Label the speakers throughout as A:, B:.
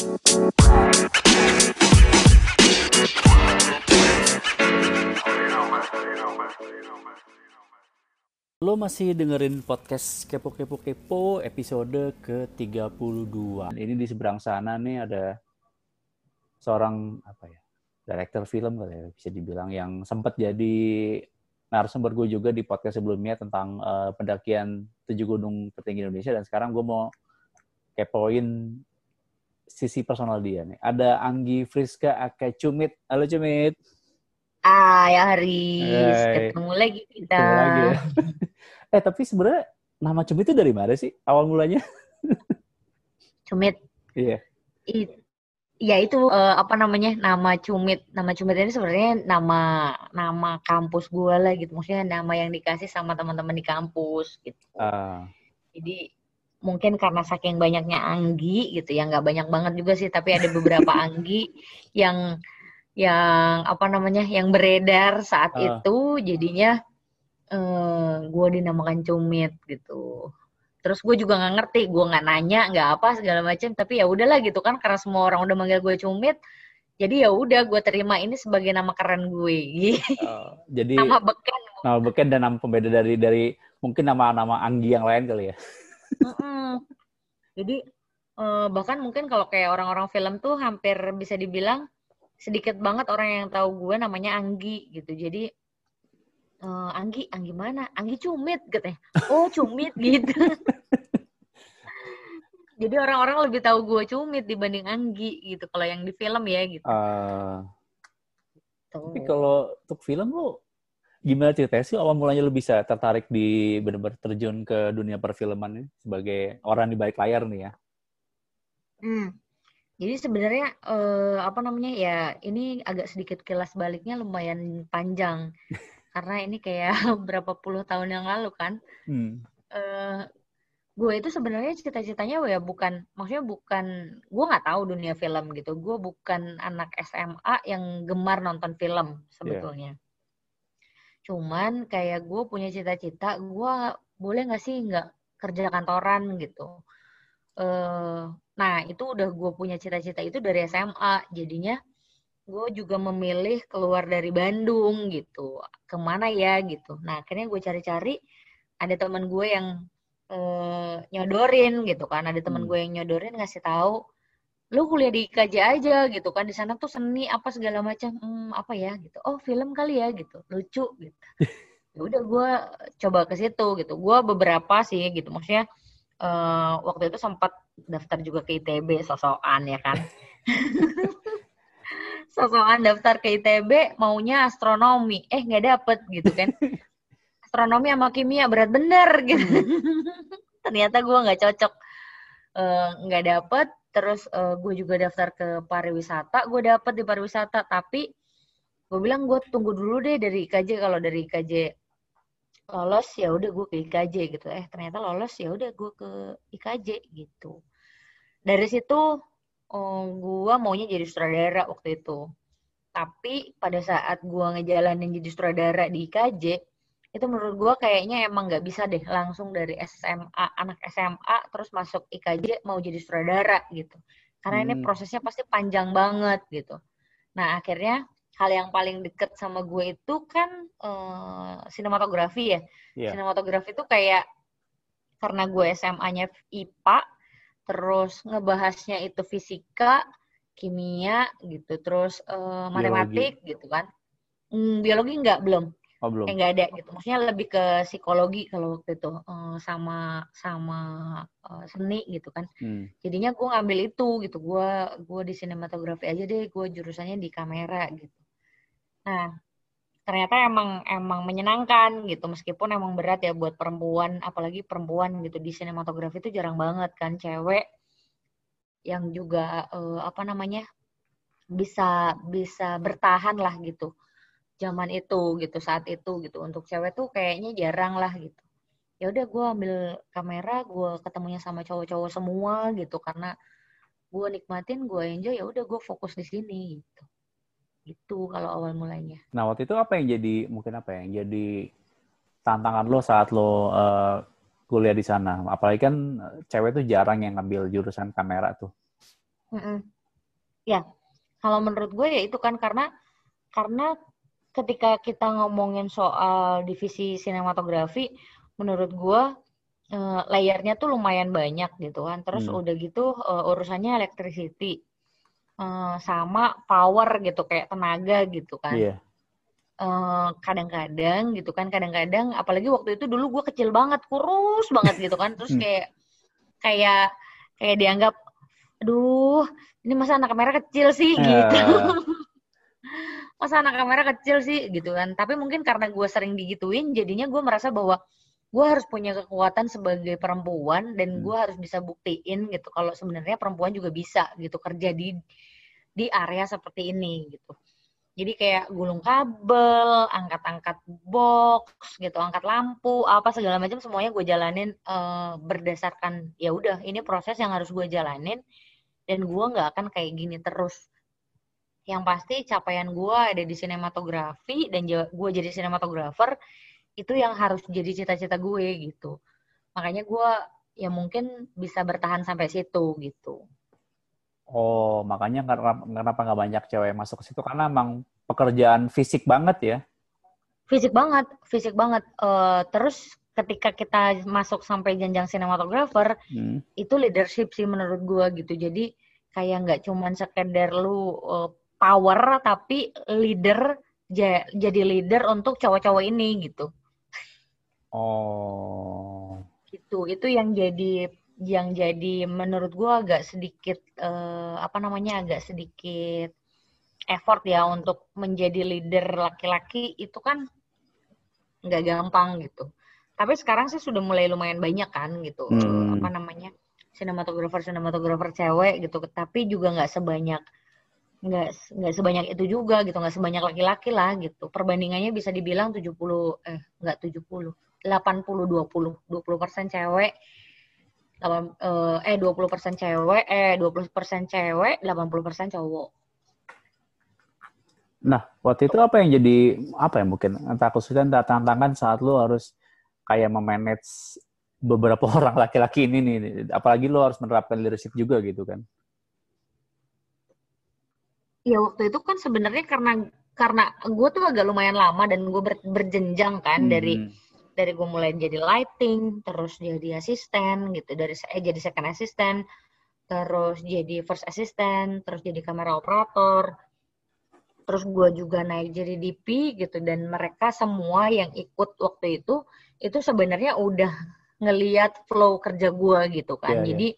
A: Lo masih dengerin podcast Kepo Kepo Kepo episode ke-32. Ini di seberang sana nih ada seorang apa ya? Director film kali ya bisa dibilang yang sempat jadi narasumber gue juga di podcast sebelumnya tentang uh, pendakian tujuh gunung tertinggi Indonesia dan sekarang gue mau kepoin sisi personal dia nih. Ada Anggi Friska Aka Cumit. Halo Cumit.
B: Ah, ya Haris. Ketemu lagi kita. Ketemu lagi ya.
A: eh, tapi sebenarnya nama Cumit itu dari mana sih awal mulanya?
B: Cumit.
A: Iya.
B: It, ya itu uh, apa namanya nama Cumit. Nama Cumit ini sebenarnya nama nama kampus gue lah gitu. Maksudnya nama yang dikasih sama teman-teman di kampus gitu. Uh. Jadi mungkin karena saking banyaknya Anggi gitu ya nggak banyak banget juga sih tapi ada beberapa Anggi yang yang apa namanya yang beredar saat uh. itu jadinya uh, eh, gue dinamakan cumit gitu. Terus gue juga nggak ngerti gue nggak nanya nggak apa segala macam tapi ya udahlah gitu kan karena semua orang udah manggil gue cumit jadi ya udah gue terima ini sebagai nama keren gue.
A: Uh, jadi nama beken. nama beken dan nama pembeda dari dari mungkin nama-nama Anggi yang lain kali ya
B: mm -mm. jadi uh, bahkan mungkin kalau kayak orang-orang film tuh hampir bisa dibilang sedikit banget orang yang tahu gue namanya Anggi gitu. Jadi uh, Anggi, Anggi mana? Anggi Cumit katanya. Oh, Cumit gitu. Jadi orang-orang lebih tahu gue Cumit dibanding Anggi gitu kalau yang di film ya gitu. Uh,
A: Tapi kalau untuk film lo gimana ceritanya sih awal mulanya lo bisa tertarik di benar-benar terjun ke dunia perfilman ini sebagai orang di balik layar nih ya?
B: Hmm. Jadi sebenarnya uh, apa namanya ya ini agak sedikit kelas baliknya lumayan panjang karena ini kayak berapa puluh tahun yang lalu kan. Hmm. Uh, gue itu sebenarnya cita-citanya ya bukan maksudnya bukan gue nggak tahu dunia film gitu. Gue bukan anak SMA yang gemar nonton film sebetulnya. Yeah. Cuman kayak gue punya cita-cita gue boleh nggak sih nggak kerja kantoran gitu. Uh, Nah, itu udah gue punya cita-cita itu dari SMA. Jadinya gue juga memilih keluar dari Bandung gitu. Ke mana ya gitu. Nah, akhirnya gue cari-cari. Ada teman gue yang eh, nyodorin gitu kan. Ada teman hmm. gue yang nyodorin ngasih tahu lu kuliah di IKJ aja gitu kan. Di sana tuh seni apa segala macam. Hmm, apa ya gitu. Oh film kali ya gitu. Lucu gitu. Ya udah gue coba ke situ gitu. Gue beberapa sih gitu. Maksudnya uh, waktu itu sempat daftar juga ke ITB sosokan ya kan. Sosokan daftar ke ITB maunya astronomi. Eh nggak dapet gitu kan. Astronomi sama kimia berat bener gitu. Ternyata gue nggak cocok. Eh, nggak uh, dapet terus uh, gue juga daftar ke pariwisata gue dapet di pariwisata. Tapi gue bilang gue tunggu dulu deh dari IKJ kalau dari IKJ lolos ya udah gue ke IKJ gitu. Eh ternyata lolos ya udah gue ke IKJ gitu. Dari situ oh, gue maunya jadi sutradara waktu itu. Tapi pada saat gue ngejalanin jadi sutradara di IKJ itu menurut gue kayaknya emang nggak bisa deh langsung dari SMA anak SMA terus masuk IKJ mau jadi sutradara gitu karena hmm. ini prosesnya pasti panjang banget gitu nah akhirnya hal yang paling deket sama gue itu kan uh, sinematografi ya. Yeah. Sinematografi itu kayak karena gue SMA-nya IPA, terus ngebahasnya itu fisika, kimia gitu, terus uh, matematik biologi. gitu kan. Hmm, biologi enggak belum. Oh, belum. Eh, enggak ada gitu. Maksudnya lebih ke psikologi kalau waktu itu uh, sama sama uh, seni gitu kan. Hmm. Jadinya gue ngambil itu gitu. Gue gue di sinematografi aja deh. Gue jurusannya di kamera gitu. Nah, ternyata emang emang menyenangkan gitu meskipun emang berat ya buat perempuan apalagi perempuan gitu di sinematografi itu jarang banget kan cewek yang juga uh, apa namanya bisa bisa bertahan lah gitu zaman itu gitu saat itu gitu untuk cewek tuh kayaknya jarang lah gitu ya udah gue ambil kamera gue ketemunya sama cowok-cowok semua gitu karena gue nikmatin gue enjoy ya udah gue fokus di sini gitu itu kalau awal mulanya.
A: Nah waktu itu apa yang jadi mungkin apa yang jadi tantangan lo saat lo uh, kuliah di sana? Apalagi kan cewek tuh jarang yang ngambil jurusan kamera tuh.
B: Mm-mm. Ya, kalau menurut gue ya itu kan karena karena ketika kita ngomongin soal divisi sinematografi, menurut gue uh, layernya tuh lumayan banyak gitu kan. Terus
A: Hmm.
B: udah gitu uh, urusannya electricity uh, sama power gitu kayak tenaga gitu kan.
A: Iya.
B: Eh, kadang-kadang gitu kan kadang-kadang apalagi waktu itu dulu gue kecil banget kurus banget gitu kan terus
A: Hmm.
B: kayak kayak kayak dianggap aduh ini masa anak kamera kecil sih gitu
A: Ya.
B: masa anak kamera kecil sih gitu kan tapi mungkin karena gue sering digituin jadinya gue merasa bahwa gue harus punya kekuatan sebagai perempuan dan
A: Hmm.
B: gue harus bisa buktiin gitu kalau sebenarnya perempuan juga bisa gitu kerja di di area seperti ini gitu jadi kayak gulung kabel, angkat-angkat box gitu, angkat lampu, apa segala macam semuanya gue jalanin eh, berdasarkan ya udah ini proses yang harus gue jalanin dan gue nggak akan kayak gini terus. Yang pasti capaian gue ada di sinematografi dan gue jadi sinematografer itu yang harus jadi cita-cita gue gitu. Makanya gue ya mungkin bisa bertahan sampai situ gitu.
A: Oh, makanya kenapa nggak banyak cewek yang masuk ke situ karena emang pekerjaan fisik banget ya.
B: Fisik banget, fisik banget. Eh, terus ketika kita masuk sampai jenjang sinematografer,
A: Hmm.
B: itu leadership sih menurut gua gitu. Jadi kayak nggak cuman sekedar lu eh, power, tapi leader ja- jadi leader untuk cowok-cowok ini gitu.
A: Oh.
B: Gitu. Itu yang jadi yang jadi menurut gua agak sedikit eh, apa namanya agak sedikit effort ya untuk menjadi leader laki-laki itu kan nggak gampang gitu. Tapi sekarang sih sudah mulai lumayan banyak kan gitu,
A: Hmm.
B: apa namanya sinematografer sinematografer cewek gitu. Tapi juga nggak sebanyak nggak nggak sebanyak itu juga gitu, nggak sebanyak laki-laki lah gitu. Perbandingannya bisa dibilang 70 eh nggak 70, 80 20, 20 persen cewek, delapan- eh 20 persen cewek, eh 20 persen cewek, 80 persen cowok.
A: Nah, waktu itu apa yang jadi apa ya mungkin entah kesulitan entah tantangan saat lu harus kayak memanage beberapa orang laki-laki ini nih, apalagi lu harus menerapkan leadership juga gitu kan.
B: Ya waktu itu kan sebenarnya karena karena gue tuh agak lumayan lama dan gue ber- berjenjang kan dari
A: Hmm.
B: dari gue mulai jadi lighting, terus jadi asisten gitu, dari eh jadi second assistant, terus jadi first assistant, terus jadi kamera operator, terus gue juga naik jadi DP gitu dan mereka semua yang ikut waktu itu itu sebenarnya udah ngeliat flow kerja gue gitu kan.
A: Iya, iya.
B: Jadi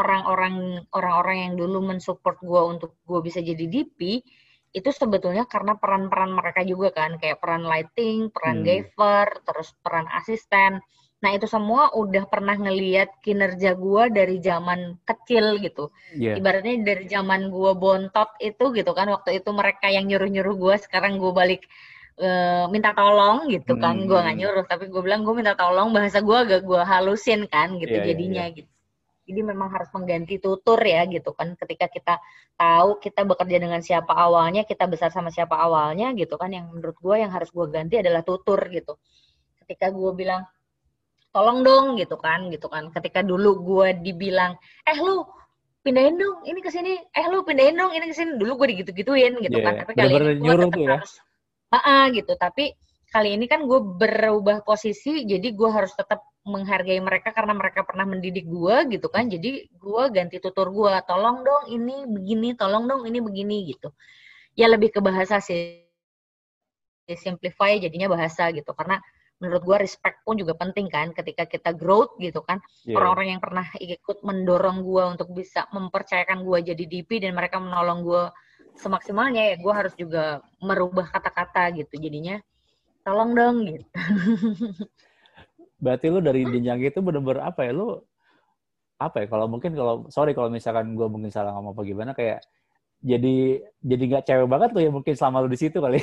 B: orang-orang orang-orang yang dulu mensupport gue untuk gue bisa jadi DP itu sebetulnya karena peran-peran mereka juga kan kayak peran lighting, peran
A: Hmm.
B: gaffer, terus peran asisten. Nah itu semua udah pernah ngeliat kinerja gue dari zaman kecil gitu
A: Iya.
B: ibaratnya dari zaman gue bontot itu gitu kan waktu itu mereka yang nyuruh nyuruh gue sekarang gue balik eh, minta tolong gitu kan
A: Hmm.
B: gue nggak nyuruh tapi gue bilang gue minta tolong bahasa gue agak gue halusin kan gitu
A: Iya, iya,
B: jadinya gitu jadi memang harus mengganti tutur ya gitu kan. Ketika kita tahu kita bekerja dengan siapa awalnya kita besar sama siapa awalnya gitu kan. Yang menurut gue yang harus gue ganti adalah tutur gitu. Ketika gue bilang tolong dong gitu kan gitu kan. Ketika dulu gue dibilang eh lu pindahin dong ini ke sini. Eh lu pindahin dong ini ke sini. Dulu gue digitu-gituin gitu
A: Iya,
B: kan tapi kali ini gue
A: nyuruh
B: tetap
A: tuh ya.
B: harus Heeh, gitu. Tapi kali ini kan gue berubah posisi jadi gue harus tetap menghargai mereka karena mereka pernah mendidik gue gitu kan. Jadi gue ganti tutur gue tolong dong ini begini tolong dong ini begini gitu. Ya lebih ke bahasa sih. Simplify jadinya bahasa gitu. Karena menurut gue respect pun juga penting kan ketika kita growth gitu kan.
A: Iya.
B: orang-orang yang pernah ikut mendorong gue untuk bisa mempercayakan gue jadi DP dan mereka menolong gue semaksimalnya ya gue harus juga merubah kata-kata gitu. Jadinya tolong dong gitu
A: Berarti lu dari jenjang itu bener-bener apa ya lu apa ya kalau mungkin kalau sorry kalau misalkan gue mungkin salah ngomong apa gimana kayak jadi jadi nggak cewek banget tuh ya mungkin selama lu di situ kali.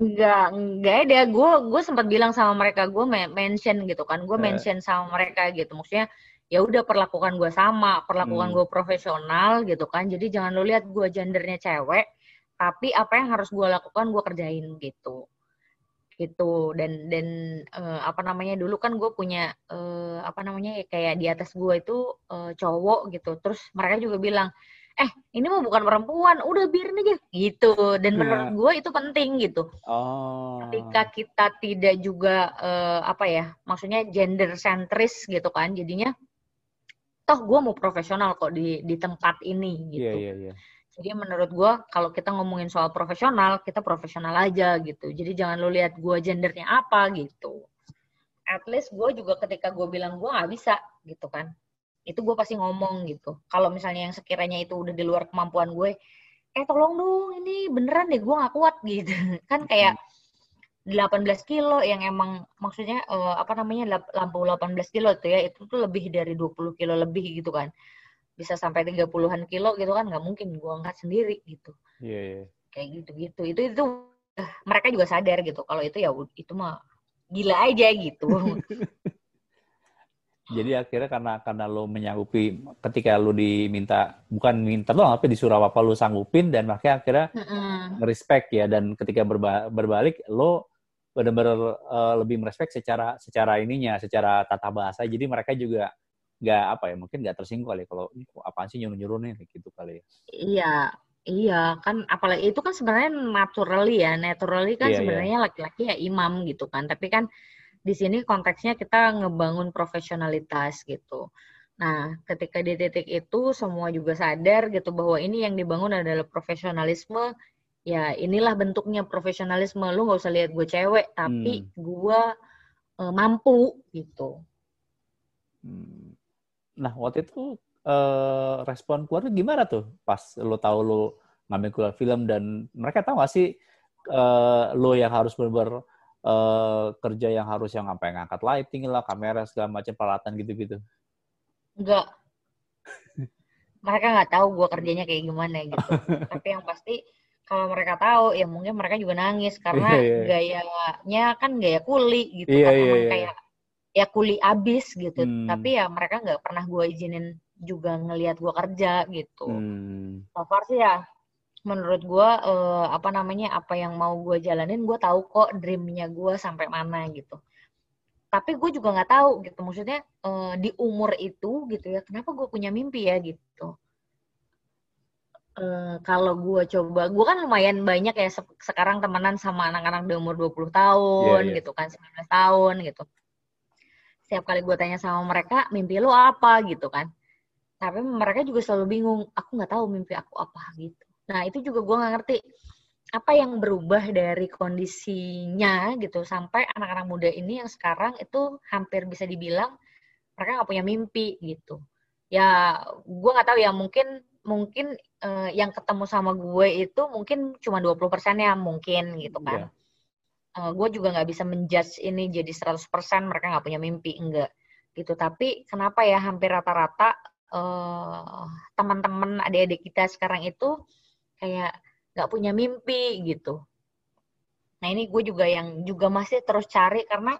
B: Enggak, enggak ada. Gue gue sempat bilang sama mereka, gue mention gitu kan, gue
A: Eh.
B: mention sama mereka gitu. Maksudnya ya udah perlakukan gue sama, perlakukan
A: Hmm.
B: gue profesional gitu kan. Jadi jangan lu lihat gue gendernya cewek, tapi apa yang harus gue lakukan gue kerjain gitu. Gitu. Dan dan uh, apa namanya dulu kan gue punya uh, apa namanya ya kayak di atas gue itu uh, cowok gitu. Terus mereka juga bilang eh ini mah bukan perempuan udah biarin aja. Gitu. Dan menurut gue itu penting gitu.
A: Oh.
B: ketika kita tidak juga uh, apa ya maksudnya gender sentris gitu kan jadinya toh gue mau profesional kok di di tempat ini gitu.
A: yeah, yeah, yeah.
B: Jadi menurut gue kalau kita ngomongin soal profesional, kita profesional aja gitu. Jadi jangan lo lihat gue gendernya apa gitu. At least gue juga ketika gue bilang gue nggak bisa gitu kan. Itu gue pasti ngomong gitu. Kalau misalnya yang sekiranya itu udah di luar kemampuan gue, eh tolong dong ini beneran deh gue gak kuat gitu. Kan kayak 18 kilo yang emang maksudnya uh, apa namanya lampu 18 kilo tuh ya itu tuh lebih dari 20 kilo lebih gitu kan bisa sampai 30-an kilo gitu kan nggak mungkin gue angkat sendiri gitu.
A: Iya, yeah, yeah.
B: Kayak gitu-gitu. Itu itu mereka juga sadar gitu kalau itu ya itu mah gila aja gitu.
A: Jadi akhirnya karena karena lo menyanggupi ketika lo diminta bukan minta doang tapi disuruh apa lo sanggupin dan makanya akhirnya mm-hmm. respect ya dan ketika berba, berbalik lo benar-benar uh, lebih merespek secara secara ininya secara tata bahasa jadi mereka juga nggak apa ya mungkin nggak tersinggung kali ya kalau apa sih nyuruh nyuruh nih gitu kali ya
B: iya iya kan apalagi itu kan sebenarnya naturally ya naturally kan iya, iya. sebenarnya iya. laki-laki ya imam gitu kan tapi kan di sini konteksnya kita ngebangun profesionalitas gitu nah ketika di titik itu semua juga sadar gitu bahwa ini yang dibangun adalah profesionalisme ya inilah bentuknya profesionalisme lu nggak usah lihat gue cewek tapi hmm. gue uh, mampu gitu
A: hmm. Nah, waktu itu uh, respon keluarga gimana tuh pas lo tahu lo ngambil keluar film dan mereka tahu gak sih uh, lo yang harus benar uh, kerja yang harus yang apa yang ngangkat lighting lah, kamera segala macam peralatan gitu-gitu?
B: Enggak. mereka nggak tahu gue kerjanya kayak gimana gitu. Tapi yang pasti kalau mereka tahu ya mungkin mereka juga nangis karena yeah, yeah. gayanya kan gaya kuli gitu yeah, kan yeah, yeah. kayak ya kuli abis gitu hmm. tapi ya mereka nggak pernah gue izinin juga ngelihat gue kerja gitu hmm. so far sih ya menurut gue uh, apa namanya apa yang mau gue jalanin gue tahu kok dreamnya gue sampai mana gitu tapi gue juga nggak tahu gitu maksudnya uh, di umur itu gitu ya kenapa gue punya mimpi ya gitu uh, kalau gue coba gue kan lumayan banyak ya se sekarang temenan sama anak-anak di umur 20 tahun yeah, yeah. gitu kan 19 tahun gitu setiap kali gue tanya sama mereka mimpi lo apa? gitu kan. Tapi mereka juga selalu bingung aku nggak tahu mimpi aku apa gitu. Nah itu juga gue nggak ngerti apa yang berubah dari kondisinya gitu sampai anak-anak muda ini yang sekarang itu hampir bisa dibilang mereka nggak punya mimpi gitu. Ya gue nggak tahu ya mungkin mungkin uh, yang ketemu sama gue itu mungkin cuma 20 persennya mungkin gitu kan. Yeah uh, eh, gue juga nggak bisa menjudge ini jadi 100% mereka nggak punya mimpi enggak. Gitu. Tapi kenapa ya hampir rata-rata uh, teman-teman adik-adik kita sekarang itu kayak nggak punya mimpi gitu. Nah ini gue juga yang juga masih terus cari karena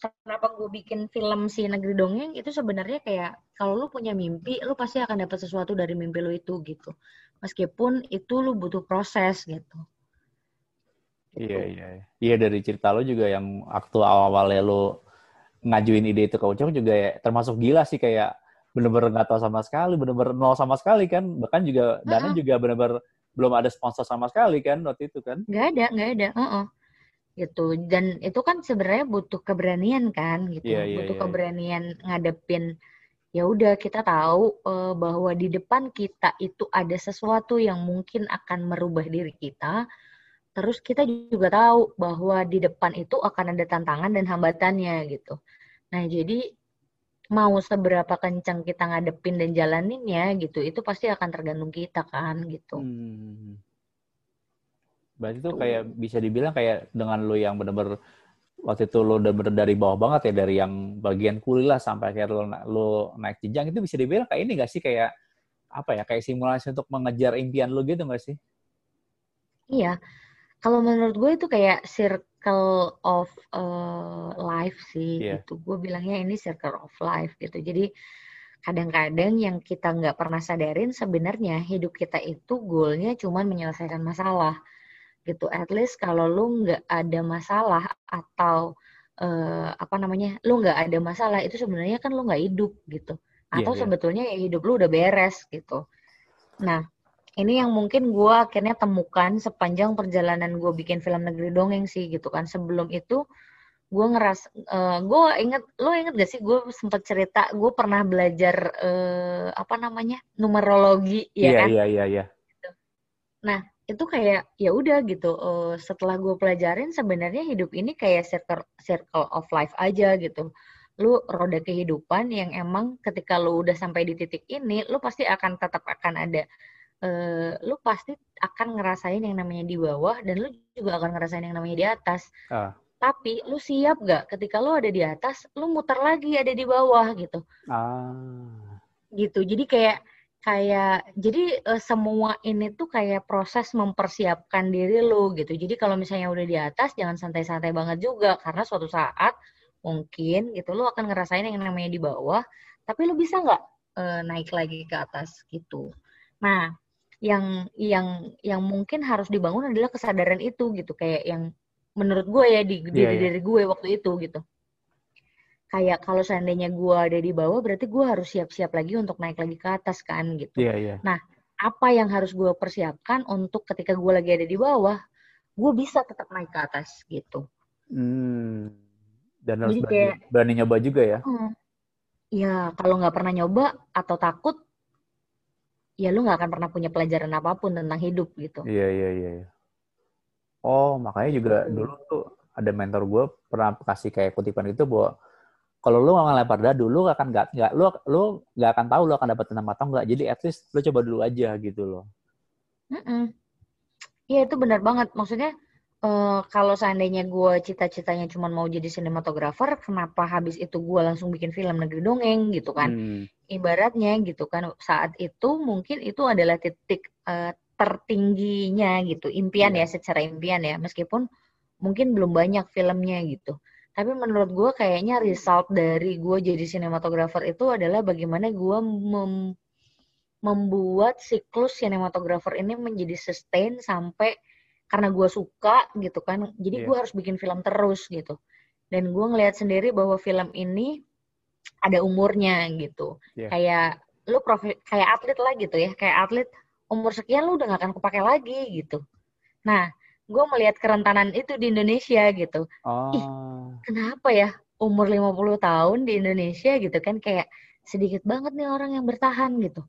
B: kenapa gue bikin film si negeri dongeng itu sebenarnya kayak kalau lu punya mimpi lu pasti akan dapat sesuatu dari mimpi lu itu gitu. Meskipun itu lu butuh proses gitu
A: Gitu. Iya iya iya dari cerita lo juga yang waktu awal-awalnya lo ngajuin ide itu ke Ucok juga ya termasuk gila sih kayak bener-bener nggak tahu sama sekali bener-bener nol sama sekali kan bahkan juga dana uh -uh. juga bener-bener belum ada sponsor sama sekali kan waktu itu kan
B: nggak ada nggak ada uh -uh. gitu dan itu kan sebenarnya butuh keberanian kan gitu yeah, yeah, butuh yeah, keberanian yeah. ngadepin ya udah kita tahu uh, bahwa di depan kita itu ada sesuatu yang mungkin akan merubah diri kita Terus kita juga tahu bahwa di depan itu akan ada tantangan dan hambatannya gitu. Nah, jadi mau seberapa kencang kita ngadepin dan jalaninnya gitu, itu pasti akan tergantung kita kan gitu. Hmm.
A: Berarti tuh kayak bisa dibilang kayak dengan lo yang bener-bener waktu itu lo udah bener dari bawah banget ya dari yang bagian kuliah sampai akhirnya lo, lo naik jenjang itu bisa dibilang kayak ini gak sih kayak apa ya kayak simulasi untuk mengejar impian lo gitu gak sih?
B: Iya, kalau menurut gue itu kayak circle of uh, life sih yeah. gitu. Gue bilangnya ini circle of life gitu. Jadi kadang-kadang yang kita nggak pernah sadarin sebenarnya hidup kita itu goalnya cuma menyelesaikan masalah gitu. At least kalau lu nggak ada masalah atau uh, apa namanya, lu nggak ada masalah itu sebenarnya kan lu nggak hidup gitu.
A: Iya,
B: Atau
A: iya.
B: sebetulnya ya hidup lu udah beres gitu. Nah, ini yang mungkin gue akhirnya temukan sepanjang perjalanan gue bikin film negeri dongeng sih gitu kan. Sebelum itu gue ngeras, uh, gue inget, lo inget gak sih gue sempet cerita gue pernah belajar uh, apa namanya numerologi ya
A: Iya,
B: kan?
A: iya, iya, iya.
B: Nah, itu kayak ya udah gitu. Uh, setelah gue pelajarin sebenarnya hidup ini kayak circle circle of life aja gitu. Lu roda kehidupan yang emang ketika lu udah sampai di titik ini, lu pasti akan tetap akan ada uh, lu pasti akan ngerasain yang namanya di bawah dan lu juga akan ngerasain yang namanya di atas.
A: Ah.
B: Tapi lu siap gak ketika lu ada di atas, lu muter lagi ada di bawah gitu.
A: Ah.
B: Gitu. Jadi kayak kayak jadi uh, semua ini tuh kayak proses mempersiapkan diri lu gitu. Jadi kalau misalnya udah di atas jangan santai-santai banget juga karena suatu saat mungkin gitu lu akan ngerasain yang namanya di bawah, tapi lu bisa nggak uh, naik lagi ke atas gitu. Nah, yang yang yang mungkin harus dibangun adalah kesadaran itu gitu kayak yang menurut gue ya di diri
A: Iya, iya.
B: diri gue waktu itu gitu. Kayak kalau seandainya gue ada di bawah berarti gue harus siap-siap lagi untuk naik lagi ke atas kan gitu
A: Iya, iya.
B: apa yang harus gue persiapkan untuk ketika gue lagi ada di bawah, gue bisa tetap naik ke atas gitu.
A: Hmm. Dan harus
B: Jadi
A: berani,
B: kayak-
A: berani nyoba juga ya.
B: Hmm. Ya kalau nggak pernah nyoba atau takut, ya lu nggak akan pernah punya pelajaran apa pun tentang hidup gitu.
A: Iya, iya, iya. iya. Oh, makanya juga
B: Gitu.
A: dulu tuh ada mentor gue pernah kasih kayak kutipan itu bahwa kalau lu nggak ngelempar dadu, lu akan nggak nggak lu lu nggak akan tahu lu akan dapat enam atau enggak. Jadi at least lu coba dulu aja gitu loh.
B: Iya itu benar banget. Maksudnya eh, kalau seandainya gue cita-citanya cuma mau jadi sinematografer, kenapa habis itu gue langsung bikin film negeri dongeng gitu kan?
A: Hmm.
B: Ibaratnya gitu kan saat itu mungkin itu adalah titik eh, tertingginya gitu impian
A: Iya.
B: ya secara impian ya meskipun mungkin belum banyak filmnya gitu tapi menurut gue kayaknya result dari gue jadi sinematografer itu adalah bagaimana gue mem- membuat siklus sinematografer ini menjadi sustain sampai karena gue suka gitu kan jadi
A: Iya.
B: gue harus bikin film terus gitu dan gue ngelihat sendiri bahwa film ini ada umurnya gitu.
A: Iya.
B: kayak lu profi kayak atlet lah gitu ya. Kayak atlet umur sekian lu udah gak akan kepake lagi gitu. Nah gue melihat kerentanan itu di Indonesia gitu.
A: Oh.
B: kenapa ya umur 50 tahun di Indonesia gitu kan? Kayak sedikit banget nih orang yang bertahan gitu.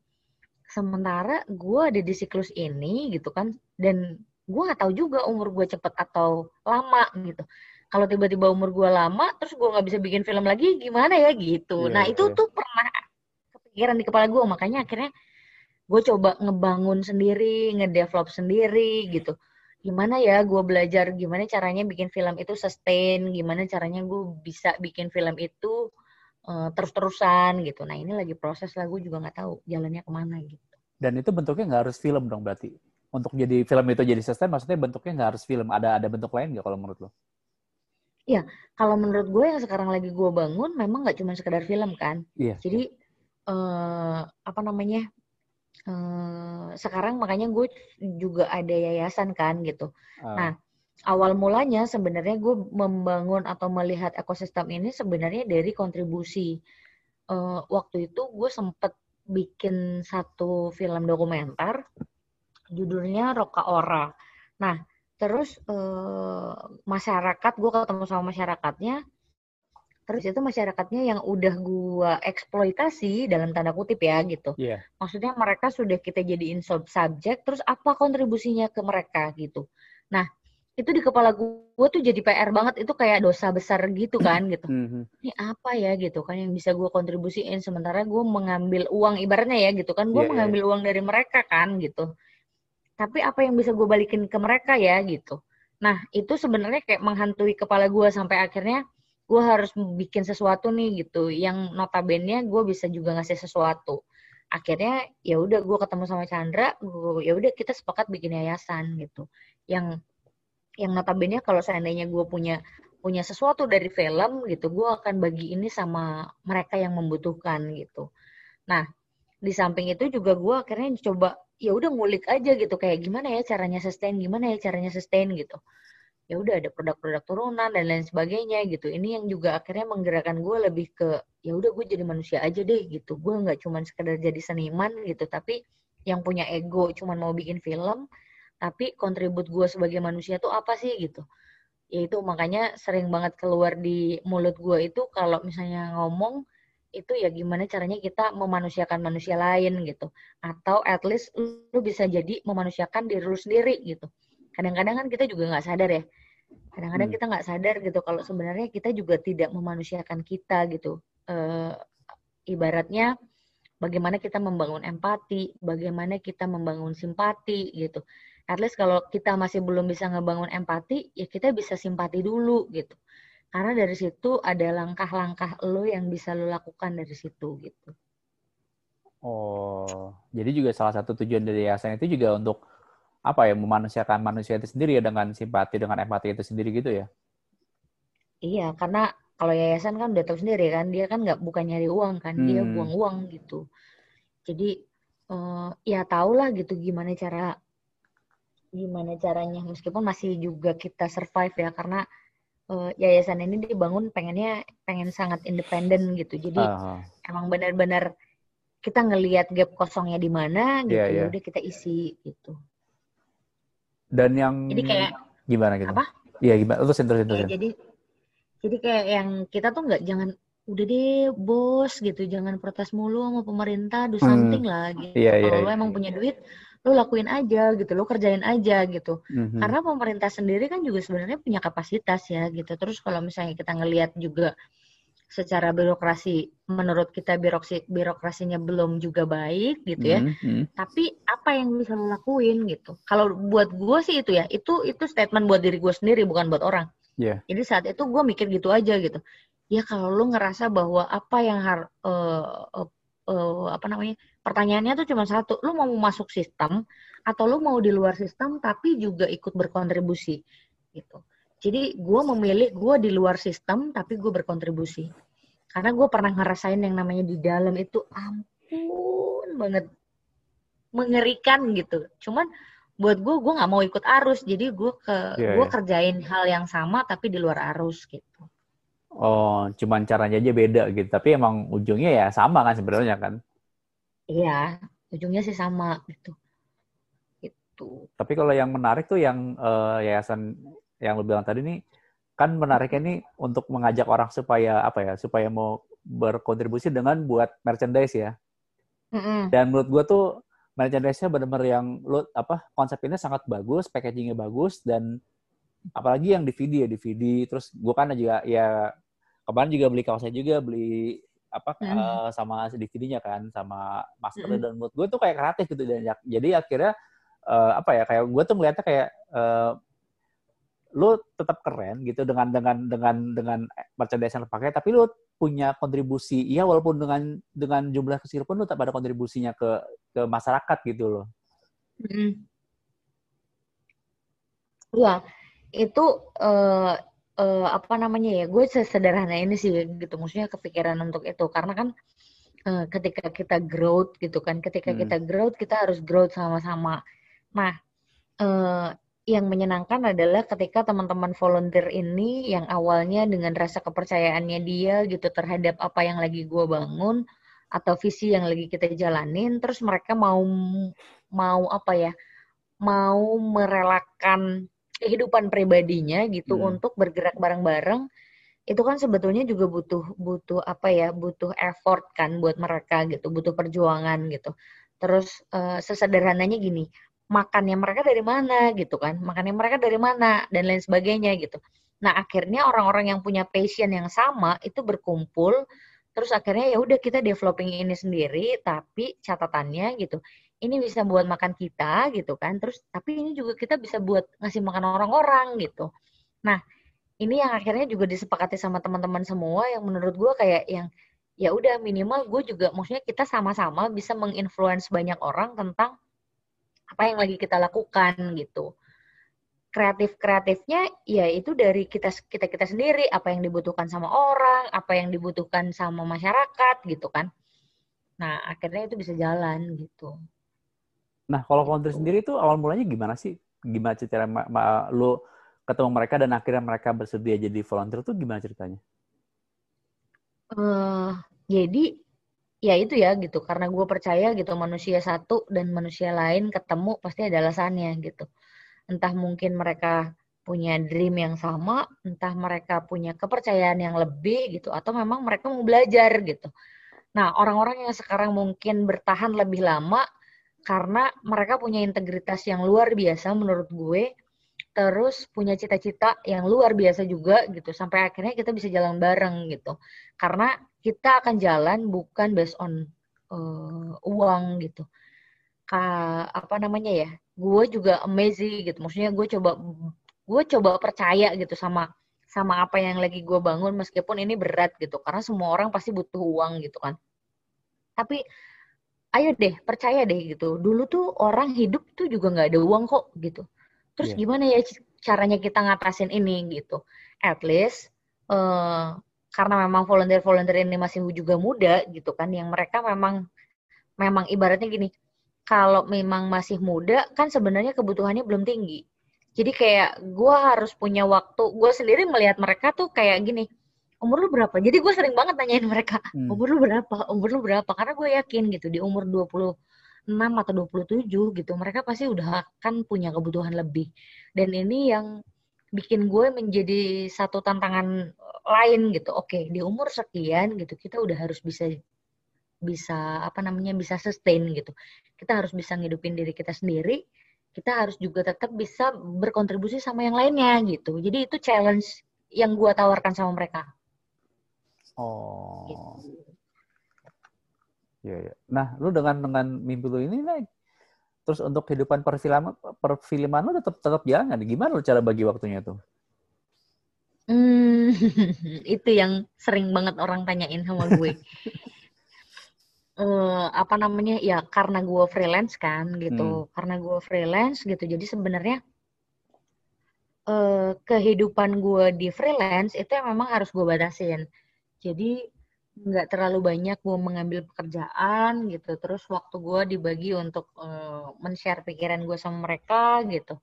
B: Sementara gue ada di siklus ini gitu kan dan gue nggak tahu juga umur gue cepet atau lama gitu kalau tiba-tiba umur gue lama terus gue nggak bisa bikin film lagi gimana ya gitu
A: Iya,
B: nah itu
A: iya.
B: tuh pernah kepikiran di kepala gue makanya akhirnya gue coba ngebangun sendiri ngedevelop sendiri gitu gimana ya gue belajar gimana caranya bikin film itu sustain gimana caranya gue bisa bikin film itu eh, terus-terusan gitu nah ini lagi proses lah gue juga nggak tahu jalannya ke mana gitu
A: Dan itu bentuknya nggak harus film dong berarti. Untuk jadi film itu jadi sustain, maksudnya bentuknya nggak harus film. Ada ada bentuk lain nggak kalau menurut lo?
B: Kalau menurut gue yang sekarang lagi gue bangun memang nggak cuma sekedar film kan
A: Iya.
B: jadi eh, apa namanya eh, sekarang makanya gue juga ada yayasan kan gitu
A: Ah,
B: Nah, awal mulanya sebenarnya gue membangun atau melihat ekosistem ini sebenarnya dari kontribusi. Eh, waktu itu gue sempet bikin satu film dokumenter, judulnya Roka Ora. Nah, terus eh, masyarakat, gue ketemu sama masyarakatnya, terus itu masyarakatnya yang udah gue eksploitasi dalam tanda kutip ya gitu.
A: Iya.
B: Maksudnya mereka sudah kita jadiin sub subjek, terus apa kontribusinya ke mereka gitu. Nah, itu di kepala gue tuh jadi PR banget, itu kayak dosa besar gitu kan gitu.
A: Mhm.
B: Ini apa ya gitu kan yang bisa gue kontribusiin, sementara gue mengambil uang, ibaratnya ya gitu kan, gue
A: Iya, iya,
B: mengambil uang dari mereka kan gitu. Tapi apa yang bisa gue balikin ke mereka ya gitu. Nah, itu sebenarnya kayak menghantui kepala gue sampai akhirnya gue harus bikin sesuatu nih gitu. Yang notabene gue bisa juga ngasih sesuatu. Akhirnya ya udah gue ketemu sama Chandra ya udah kita sepakat bikin yayasan gitu. Yang yang notabene kalau seandainya gue punya punya sesuatu dari film gitu gue akan bagi ini sama mereka yang membutuhkan gitu. Nah di samping itu juga gue akhirnya coba ya udah ngulik aja gitu kayak gimana ya caranya sustain gimana ya caranya sustain gitu. Ya udah ada produk-produk turunan dan lain sebagainya gitu. Ini yang juga akhirnya menggerakkan gue lebih ke ya udah gue jadi manusia aja deh gitu. Gue nggak cuma sekedar jadi seniman gitu tapi yang punya ego cuman mau bikin film tapi kontribut gue sebagai manusia tuh apa sih gitu. Ya itu makanya sering banget keluar di mulut gue itu kalau misalnya ngomong itu ya gimana caranya kita memanusiakan manusia lain gitu. Atau at least lu bisa jadi memanusiakan diri lu sendiri gitu. Kadang-kadang kan kita juga nggak sadar ya. Kadang-kadang hmm. kita nggak sadar gitu kalau sebenarnya kita juga tidak memanusiakan kita gitu. E, ibaratnya bagaimana kita membangun empati bagaimana kita membangun simpati gitu. At least kalau kita masih belum bisa ngebangun empati ya kita bisa simpati dulu gitu karena dari situ ada langkah-langkah lo yang bisa lo lakukan dari situ gitu.
A: Oh, jadi juga salah satu tujuan dari yayasan itu juga untuk apa ya memanusiakan manusia itu sendiri ya dengan simpati dengan empati itu sendiri gitu ya?
B: Iya, karena kalau yayasan kan udah tahu sendiri kan dia kan nggak bukan nyari uang kan hmm. dia buang uang gitu. Jadi uh, ya tau lah gitu gimana cara gimana caranya meskipun masih juga kita survive ya karena uh, yayasan ini dibangun pengennya pengen sangat independen gitu. Jadi uh. emang benar-benar kita ngelihat gap kosongnya di mana gitu, yeah, yeah. udah kita isi gitu.
A: Dan yang
B: jadi kayak
A: gimana gitu?
B: Apa?
A: Iya gimana? Terus terus terus.
B: Ya, jadi jadi kayak yang kita tuh nggak jangan udah deh bos gitu jangan protes mulu sama pemerintah do hmm. something hmm. lah gitu. Yeah, iya, Kalau yeah, lo emang yeah. punya duit lo lakuin aja gitu lo kerjain aja gitu mm-hmm. karena pemerintah sendiri kan juga sebenarnya punya kapasitas ya gitu terus kalau misalnya kita ngelihat juga secara birokrasi menurut kita birokrasi birokrasinya belum juga baik gitu ya mm-hmm. tapi apa yang bisa lo lakuin gitu kalau buat gue sih itu ya itu itu statement buat diri gue sendiri bukan buat orang yeah. jadi saat itu gue mikir gitu aja gitu ya kalau lo ngerasa bahwa apa yang harus uh, uh, uh, apa namanya pertanyaannya tuh cuma satu, lu mau masuk sistem atau lu mau di luar sistem tapi juga ikut berkontribusi gitu. Jadi gue memilih gue di luar sistem tapi gue berkontribusi. Karena gue pernah ngerasain yang namanya di dalam itu ampun banget mengerikan gitu. Cuman buat gue gue nggak mau ikut arus jadi gue ke yeah, gue yeah. kerjain hal yang sama tapi di luar arus gitu.
A: Oh, cuman caranya aja beda gitu. Tapi emang ujungnya ya sama kan sebenarnya kan?
B: Iya, ujungnya sih sama gitu. Itu.
A: Tapi kalau yang menarik tuh yang uh, yayasan yang lu bilang tadi nih kan menariknya nih untuk mengajak orang supaya apa ya supaya mau berkontribusi dengan buat merchandise ya. Mm-hmm. Dan menurut gua tuh merchandise-nya benar-benar yang lu apa konsepnya sangat bagus, packagingnya bagus dan apalagi yang DVD ya DVD terus gua kan juga ya kemarin juga beli kaosnya juga beli apa mm. uh, sama DVD-nya kan sama masker mm. dan mood gue tuh kayak kreatif gitu dan jadi akhirnya uh, apa ya kayak gue tuh melihatnya kayak uh, lu tetap keren gitu dengan dengan dengan dengan merchandise yang pakai tapi lu punya kontribusi iya walaupun dengan dengan jumlah kecil pun lu tetap ada kontribusinya ke ke masyarakat gitu loh.
B: Mm. Iya, itu uh, uh, apa namanya ya gue sesederhana ini sih gitu. Maksudnya kepikiran untuk itu. Karena kan uh, ketika kita growth gitu kan ketika hmm. kita growth kita harus growth sama-sama. Nah uh, yang menyenangkan adalah ketika teman-teman volunteer ini yang awalnya dengan rasa kepercayaannya dia gitu terhadap apa yang lagi gue bangun atau visi yang lagi kita jalanin terus mereka mau mau apa ya mau merelakan kehidupan pribadinya gitu hmm. untuk bergerak bareng-bareng itu kan sebetulnya juga butuh butuh apa ya butuh effort kan buat mereka gitu butuh perjuangan gitu terus uh, sesederhananya gini makannya mereka dari mana gitu kan makannya mereka dari mana dan lain sebagainya gitu nah akhirnya orang-orang yang punya passion yang sama itu berkumpul terus akhirnya ya udah kita developing ini sendiri tapi catatannya gitu ini bisa buat makan kita gitu kan. Terus tapi ini juga kita bisa buat ngasih makan orang-orang gitu. Nah ini yang akhirnya juga disepakati sama teman-teman semua yang menurut gue kayak yang ya udah minimal gue juga maksudnya kita sama-sama bisa menginfluence banyak orang tentang apa yang lagi kita lakukan gitu. Kreatif kreatifnya ya itu dari kita kita kita sendiri apa yang dibutuhkan sama orang apa yang dibutuhkan sama masyarakat gitu kan. Nah akhirnya itu bisa jalan gitu
A: Nah, kalau volunteer sendiri itu awal mulanya gimana sih? Gimana cara lu ketemu mereka dan akhirnya mereka bersedia jadi volunteer itu gimana ceritanya?
B: Uh, jadi ya itu ya gitu karena gue percaya gitu manusia satu dan manusia lain ketemu pasti ada alasannya gitu entah mungkin mereka punya dream yang sama entah mereka punya kepercayaan yang lebih gitu atau memang mereka mau belajar gitu nah orang-orang yang sekarang mungkin bertahan lebih lama karena mereka punya integritas yang luar biasa menurut gue terus punya cita-cita yang luar biasa juga gitu sampai akhirnya kita bisa jalan bareng gitu. Karena kita akan jalan bukan based on uh, uang gitu. Ka, apa namanya ya gue juga amazing gitu. Maksudnya gue coba gue coba percaya gitu sama sama apa yang lagi gue bangun meskipun ini berat gitu. Karena semua orang pasti butuh uang gitu kan. Tapi ayo deh percaya deh gitu. Dulu tuh orang hidup tuh juga nggak ada uang kok gitu. Terus yeah. gimana ya caranya kita ngatasin ini gitu. At least uh, karena memang volunteer volunteer ini masih juga muda gitu kan yang mereka memang memang ibaratnya gini kalau memang masih muda kan sebenarnya kebutuhannya belum tinggi. Jadi kayak gue harus punya waktu gue sendiri melihat mereka tuh kayak gini umur lu berapa? Jadi gue sering banget nanyain mereka hmm. umur lu berapa? Umur lu berapa? Karena gue yakin gitu di umur 26 atau 27 gitu mereka pasti udah akan punya kebutuhan lebih. Dan ini yang bikin gue menjadi satu tantangan lain gitu. Oke di umur sekian gitu kita udah harus bisa bisa apa namanya bisa sustain gitu. Kita harus bisa ngidupin diri kita sendiri kita harus juga tetap bisa berkontribusi sama yang lainnya gitu. Jadi itu challenge yang gue tawarkan sama mereka
A: Oh. Iya, ya. Nah, lu dengan dengan mimpi lu ini nih, terus untuk kehidupan perfilman perfilman lu tetap tetap jalan Gimana lu cara bagi waktunya tuh?
B: Hmm, itu yang sering banget orang tanyain sama gue. uh, apa namanya ya karena gue freelance kan gitu, hmm. karena gue freelance gitu. Jadi sebenarnya uh, kehidupan gue di freelance itu yang memang harus gue batasin jadi nggak terlalu banyak gue mengambil pekerjaan gitu. Terus waktu gue dibagi untuk uh, men-share pikiran gue sama mereka gitu.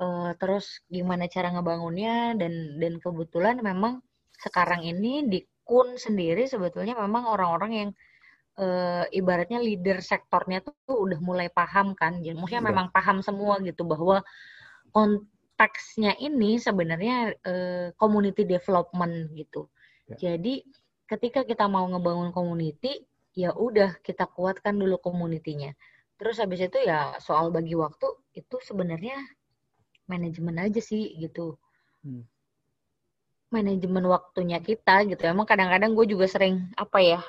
B: Uh, terus gimana cara ngebangunnya dan dan kebetulan memang sekarang ini di kun sendiri sebetulnya memang orang-orang yang uh, ibaratnya leader sektornya tuh udah mulai paham kan. Jadi maksudnya ya. memang paham semua gitu bahwa konteksnya ini sebenarnya uh, community development gitu Ya. Jadi ketika kita mau ngebangun community, ya udah kita kuatkan dulu komunitinya. Terus habis itu ya soal bagi waktu itu sebenarnya manajemen aja sih gitu. Hmm. Manajemen waktunya kita gitu. Emang kadang-kadang gue juga sering apa ya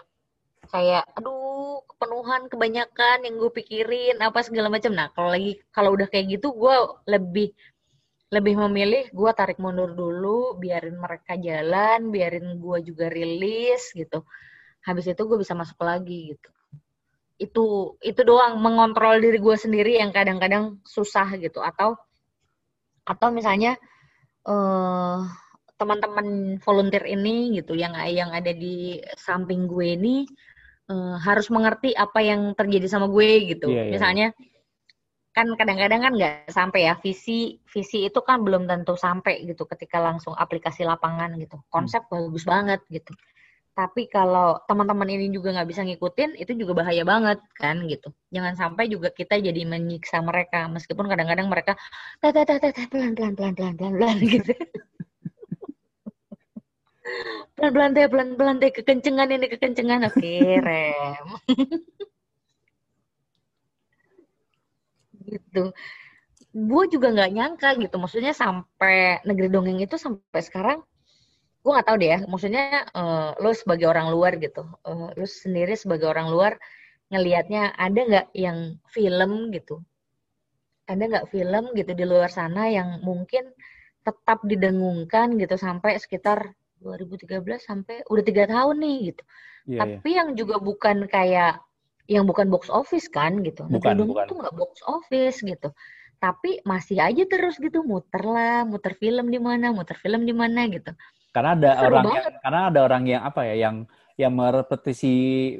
B: kayak aduh kepenuhan kebanyakan yang gue pikirin apa segala macam. Nah kalau lagi kalau udah kayak gitu gue lebih lebih memilih gue tarik mundur dulu biarin mereka jalan biarin gue juga rilis gitu. Habis itu gue bisa masuk lagi gitu. Itu itu doang mengontrol diri gue sendiri yang kadang-kadang susah gitu. Atau atau misalnya uh, teman-teman volunteer ini gitu yang yang ada di samping gue ini uh, harus mengerti apa yang terjadi sama gue gitu. Yeah, yeah. misalnya kan kadang-kadang kan nggak sampai ya visi visi itu kan belum tentu sampai gitu ketika langsung aplikasi lapangan gitu konsep hmm. bagus banget gitu tapi kalau teman-teman ini juga nggak bisa ngikutin itu juga bahaya banget kan gitu jangan sampai juga kita jadi menyiksa mereka meskipun kadang-kadang mereka pelan pelan pelan pelan pelan pelan gitu pelan pelan teh pelan pelan teh kekencengan ini kekencengan oke rem gitu. Gue juga nggak nyangka gitu maksudnya sampai negeri dongeng itu sampai sekarang gue nggak tahu deh ya maksudnya uh, lo sebagai orang luar gitu uh, lo sendiri sebagai orang luar ngelihatnya ada nggak yang film gitu? Ada nggak film gitu di luar sana yang mungkin tetap didengungkan gitu sampai sekitar 2013 sampai udah tiga tahun nih gitu. Yeah, tapi yeah. yang juga bukan kayak yang bukan box office kan gitu. Bukan, Negeri bukan. itu nggak box office gitu. Tapi masih aja terus gitu muter lah, muter film di mana, muter film di mana gitu.
A: Karena ada Seru orang yang, karena ada orang yang apa ya yang yang merepetisi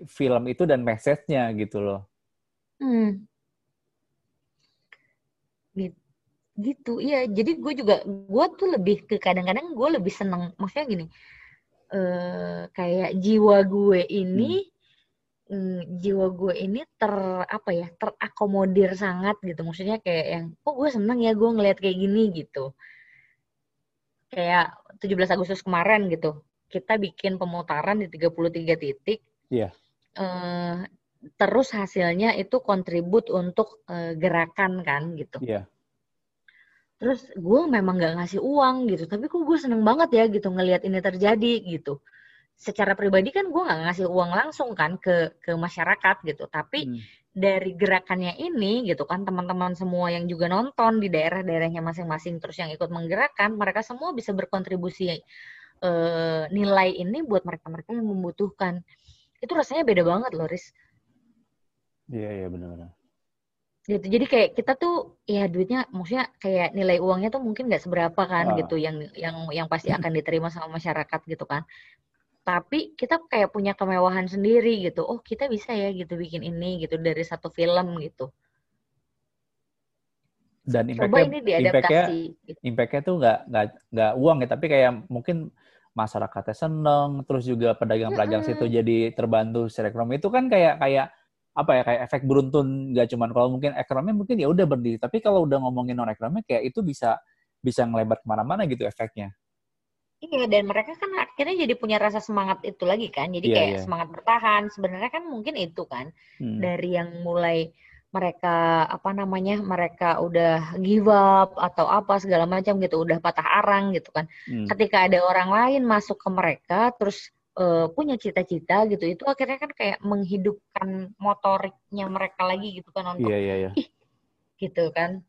A: film itu dan message-nya gitu loh.
B: Hmm. gitu iya jadi gue juga gue tuh lebih ke kadang-kadang gue lebih seneng maksudnya gini eh kayak jiwa gue ini hmm. Jiwa gue ini ter apa ya terakomodir sangat gitu. Maksudnya kayak yang oh gue seneng ya gue ngeliat kayak gini? gitu. Kayak 17 Agustus kemarin gitu kita bikin pemutaran di 33 titik.
A: Iya.
B: Yeah. eh, terus hasilnya itu kontribut untuk eh, gerakan kan gitu.
A: Iya. Yeah
B: terus gue memang gak ngasih uang gitu tapi kok gue seneng banget ya gitu ngelihat ini terjadi gitu secara pribadi kan gue gak ngasih uang langsung kan ke ke masyarakat gitu. Tapi hmm. dari gerakannya ini gitu kan teman-teman semua yang juga nonton di daerah-daerahnya masing-masing terus yang ikut menggerakkan mereka semua bisa berkontribusi uh, nilai ini buat mereka-mereka yang membutuhkan. Itu rasanya beda banget loh Riz.
A: Iya iya benar-benar.
B: Gitu. Jadi kayak kita tuh ya duitnya maksudnya kayak nilai uangnya tuh mungkin nggak seberapa kan ah. gitu yang yang yang pasti akan diterima sama masyarakat gitu kan tapi kita kayak punya kemewahan sendiri gitu. Oh kita bisa ya gitu bikin ini gitu dari satu film gitu.
A: Dan impactnya impactnya, gitu. impactnya tuh nggak nggak nggak uang ya. Tapi kayak mungkin masyarakatnya seneng terus juga pedagang-pedagang mm -hmm. situ jadi terbantu secara ekonomi. Itu kan kayak kayak apa ya kayak efek beruntun. Nggak cuman kalau mungkin ekonomi mungkin ya udah berdiri. Tapi kalau udah ngomongin non ekonomi kayak itu bisa bisa ngelebar ke mana-mana gitu efeknya
B: iya dan mereka kan akhirnya jadi punya rasa semangat itu lagi kan jadi yeah, kayak yeah. semangat bertahan sebenarnya kan mungkin itu kan hmm. dari yang mulai mereka apa namanya mereka udah give up atau apa segala macam gitu udah patah arang gitu kan hmm. ketika ada orang lain masuk ke mereka terus uh, punya cita-cita gitu itu akhirnya kan kayak menghidupkan motoriknya mereka lagi gitu kan untuk
A: yeah, yeah, yeah.
B: ih gitu kan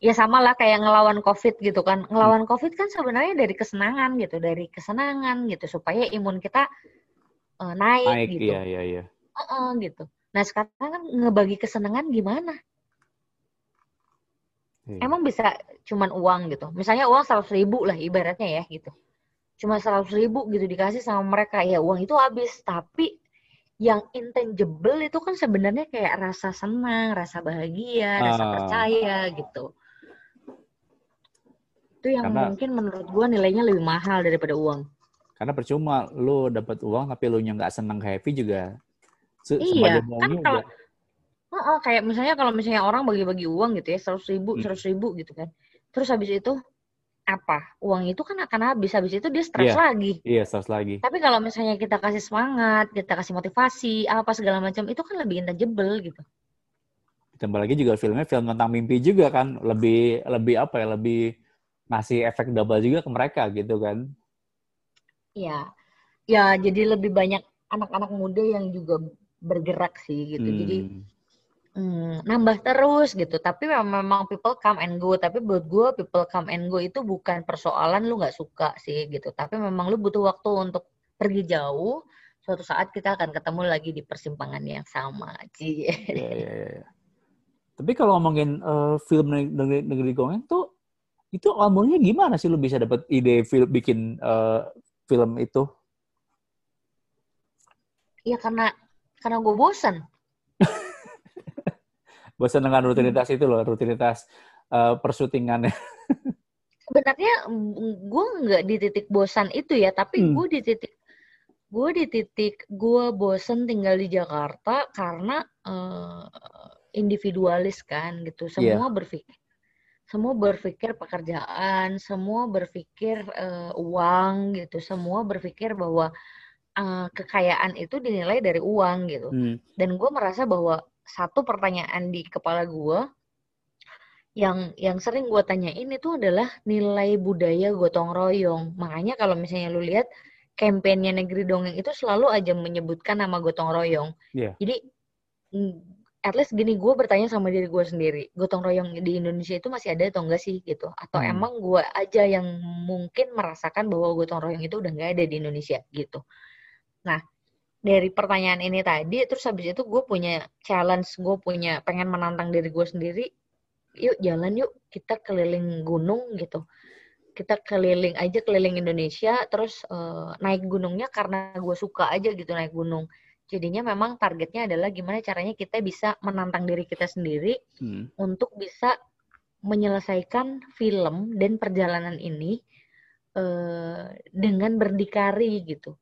B: ya sama lah kayak ngelawan covid gitu kan. Ngelawan covid kan sebenarnya dari kesenangan gitu dari kesenangan gitu supaya imun kita uh, naik, naik gitu.
A: iya iya iya.
B: Uh -uh, gitu. Nah sekarang kan ngebagi kesenangan gimana? Iya. emang bisa cuman uang gitu? Misalnya uang seratus ribu lah ibaratnya ya gitu. Cuma seratus ribu gitu dikasih sama mereka ya uang itu habis. Tapi yang intangible itu kan sebenarnya kayak rasa senang rasa bahagia rasa uh, percaya gitu itu yang karena, mungkin menurut gua nilainya lebih mahal daripada uang.
A: Karena percuma lu dapat uang tapi lu nya nggak senang happy juga.
B: Se iya kan kalau uh, uh, kayak misalnya kalau misalnya orang bagi-bagi uang gitu ya seratus ribu hmm. seratus ribu gitu kan. Terus habis itu apa? Uang itu kan akan habis. Habis itu dia stres
A: yeah.
B: lagi.
A: Iya yeah, stres lagi.
B: Tapi kalau misalnya kita kasih semangat kita kasih motivasi apa segala macam itu kan lebih intangible gitu.
A: Tambah lagi juga filmnya film tentang mimpi juga kan. Lebih lebih apa ya? Lebih ngasih efek double juga ke mereka gitu kan
B: Iya ya jadi lebih banyak anak-anak muda yang juga bergerak sih gitu hmm. jadi hmm, nambah terus gitu. Tapi memang people come and go. Tapi buat gue people come and go itu bukan persoalan lu nggak suka sih gitu. Tapi memang lu butuh waktu untuk pergi jauh. Suatu saat kita akan ketemu lagi di persimpangan yang sama. Cie. Yeah, yeah, yeah.
A: Tapi kalau ngomongin uh, film negeri, negeri Gongeng tuh itu awalnya gimana sih lu bisa dapat ide film bikin uh, film itu?
B: Ya karena karena gue bosan
A: bosan dengan rutinitas itu loh, rutinitas uh, persyutingannya.
B: Sebenarnya gue nggak di titik bosan itu ya, tapi hmm. gue di titik gue di titik gue bosan tinggal di Jakarta karena uh, individualis kan gitu. Semua yeah. berpikir semua berpikir pekerjaan, semua berpikir uh, uang gitu, semua berpikir bahwa uh, kekayaan itu dinilai dari uang gitu. Hmm. Dan gue merasa bahwa satu pertanyaan di kepala gue yang yang sering gue tanyain itu adalah nilai budaya gotong royong. Makanya kalau misalnya lu lihat kampanye negeri dongeng itu selalu aja menyebutkan nama gotong royong.
A: Yeah.
B: Jadi at least gini gue bertanya sama diri gue sendiri, gotong royong di Indonesia itu masih ada atau enggak sih gitu? Atau hmm. emang gue aja yang mungkin merasakan bahwa gotong royong itu udah nggak ada di Indonesia gitu. Nah dari pertanyaan ini tadi terus habis itu gue punya challenge gue punya pengen menantang diri gue sendiri yuk jalan yuk kita keliling gunung gitu kita keliling aja keliling Indonesia terus uh, naik gunungnya karena gue suka aja gitu naik gunung jadinya memang targetnya adalah gimana caranya kita bisa menantang diri kita sendiri hmm. untuk bisa menyelesaikan film dan perjalanan ini uh, dengan berdikari gitu.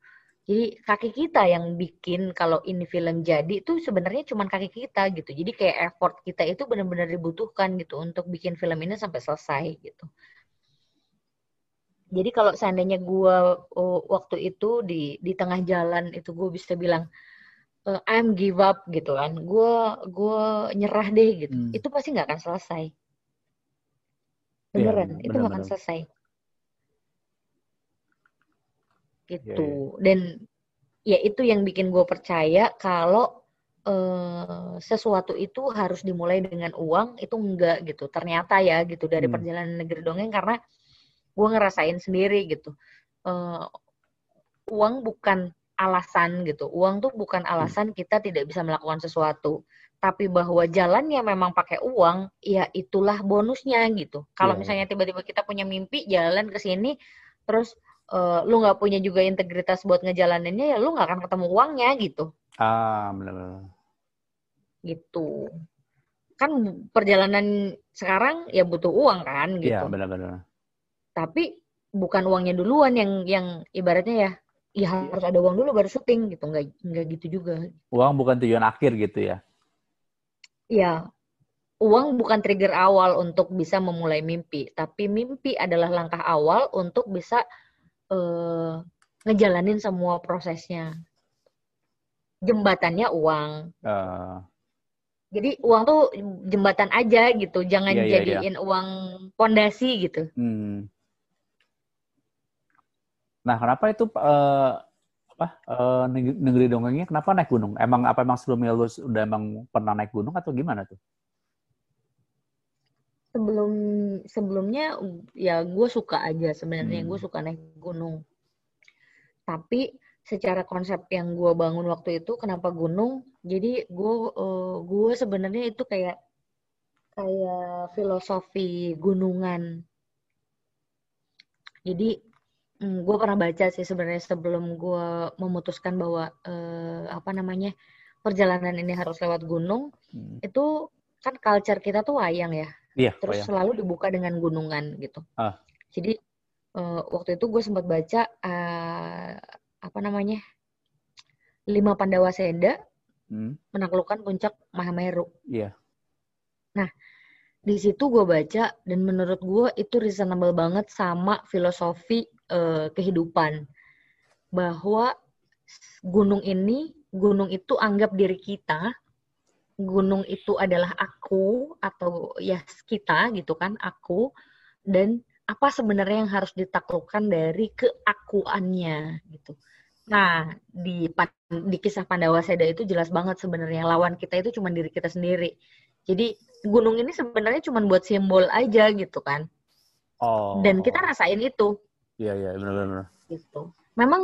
B: Jadi kaki kita yang bikin kalau ini film jadi itu sebenarnya cuma kaki kita gitu. Jadi kayak effort kita itu benar-benar dibutuhkan gitu untuk bikin film ini sampai selesai gitu. Jadi kalau seandainya gue oh, waktu itu di di tengah jalan itu gue bisa bilang uh, I'm give up gitu kan, gue gue nyerah deh gitu. Hmm. Itu pasti nggak akan selesai. Iya, Beneran, ya, itu nggak akan selesai gitu yeah, yeah. dan ya itu yang bikin gue percaya kalau uh, sesuatu itu harus dimulai dengan uang itu enggak gitu ternyata ya gitu dari hmm. perjalanan negeri dongeng karena gue ngerasain sendiri gitu uh, uang bukan alasan gitu. Uang tuh bukan hmm. alasan kita tidak bisa melakukan sesuatu. Tapi bahwa jalannya memang pakai uang ya itulah bonusnya gitu. Kalau yeah. misalnya tiba-tiba kita punya mimpi jalan ke sini terus uh, lu nggak punya juga integritas buat ngejalaninnya ya lu nggak akan ketemu uangnya gitu.
A: Ah benar-benar
B: gitu. Kan perjalanan sekarang ya butuh uang kan gitu.
A: iya benar-benar
B: tapi bukan uangnya duluan yang yang ibaratnya ya ya harus ada uang dulu baru syuting gitu nggak nggak gitu juga
A: uang bukan tujuan akhir gitu ya
B: Iya, uang bukan trigger awal untuk bisa memulai mimpi, tapi mimpi adalah langkah awal untuk bisa uh, ngejalanin semua prosesnya. Jembatannya uang. Uh. Jadi uang tuh jembatan aja gitu, jangan yeah, yeah, jadiin yeah. uang pondasi gitu. Hmm.
A: Nah, kenapa itu uh, apa uh, negeri dongengnya kenapa naik gunung? Emang apa emang sebelumnya lu udah emang pernah naik gunung atau gimana tuh?
B: sebelum sebelumnya ya gue suka aja sebenarnya hmm. gue suka naik gunung tapi secara konsep yang gue bangun waktu itu kenapa gunung jadi gue uh, gue sebenarnya itu kayak kayak filosofi gunungan jadi hmm, gue pernah baca sih sebenarnya sebelum gue memutuskan bahwa uh, apa namanya perjalanan ini harus lewat gunung hmm. itu kan culture kita tuh wayang ya
A: Iya.
B: Terus selalu dibuka dengan gunungan gitu. Ah. Jadi uh, waktu itu gue sempat baca uh, apa namanya lima Pandawa Seda hmm. menaklukkan puncak Mahameru.
A: Iya.
B: Nah di situ gue baca dan menurut gue itu reasonable banget sama filosofi uh, kehidupan bahwa gunung ini gunung itu anggap diri kita gunung itu adalah aku atau ya kita gitu kan aku dan apa sebenarnya yang harus ditaklukkan dari keakuannya gitu. Nah, di di kisah Pandawa Seda itu jelas banget sebenarnya lawan kita itu cuma diri kita sendiri. Jadi gunung ini sebenarnya cuma buat simbol aja gitu kan. Oh. Dan kita rasain itu.
A: Iya, iya, benar-benar.
B: Gitu. Memang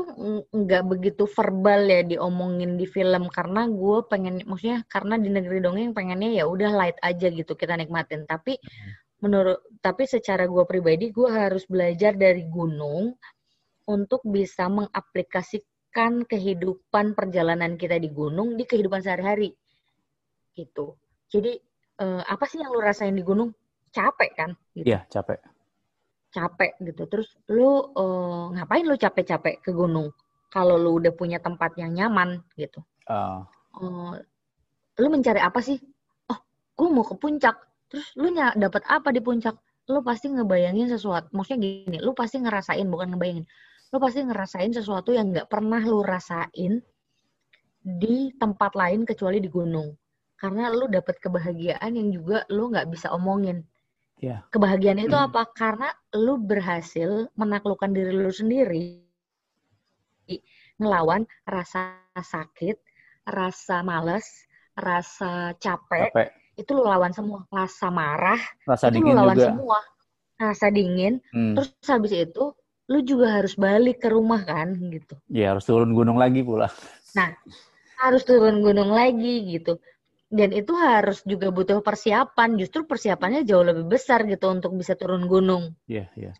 B: nggak begitu verbal ya diomongin di film karena gue pengen maksudnya karena di negeri dongeng pengennya ya udah light aja gitu kita nikmatin. Tapi hmm. menurut tapi secara gue pribadi gue harus belajar dari gunung untuk bisa mengaplikasikan kehidupan perjalanan kita di gunung di kehidupan sehari-hari. Gitu. Jadi eh, apa sih yang lu rasain di gunung? Capek kan?
A: Gitu. iya capek
B: capek gitu. Terus lu uh, ngapain lu capek-capek ke gunung? Kalau lu udah punya tempat yang nyaman gitu. Uh. Uh, lu mencari apa sih? Oh, gue mau ke puncak. Terus lu dapat apa di puncak? Lu pasti ngebayangin sesuatu. Maksudnya gini, lu pasti ngerasain bukan ngebayangin. Lu pasti ngerasain sesuatu yang nggak pernah lu rasain di tempat lain kecuali di gunung. Karena lu dapat kebahagiaan yang juga lu nggak bisa omongin Yeah. Kebahagiaan itu hmm. apa? Karena lu berhasil menaklukkan diri lu sendiri ngelawan rasa sakit, rasa males, rasa capek, capek. itu lu lawan semua. Rasa marah,
A: rasa
B: itu
A: dingin lu lawan
B: juga. semua. Rasa dingin, hmm. terus habis itu lu juga harus balik ke rumah kan gitu.
A: Iya, harus turun gunung lagi pula.
B: Nah, harus turun gunung lagi gitu dan itu harus juga butuh persiapan. Justru persiapannya jauh lebih besar gitu untuk bisa turun gunung.
A: Iya, yeah, iya. Yeah.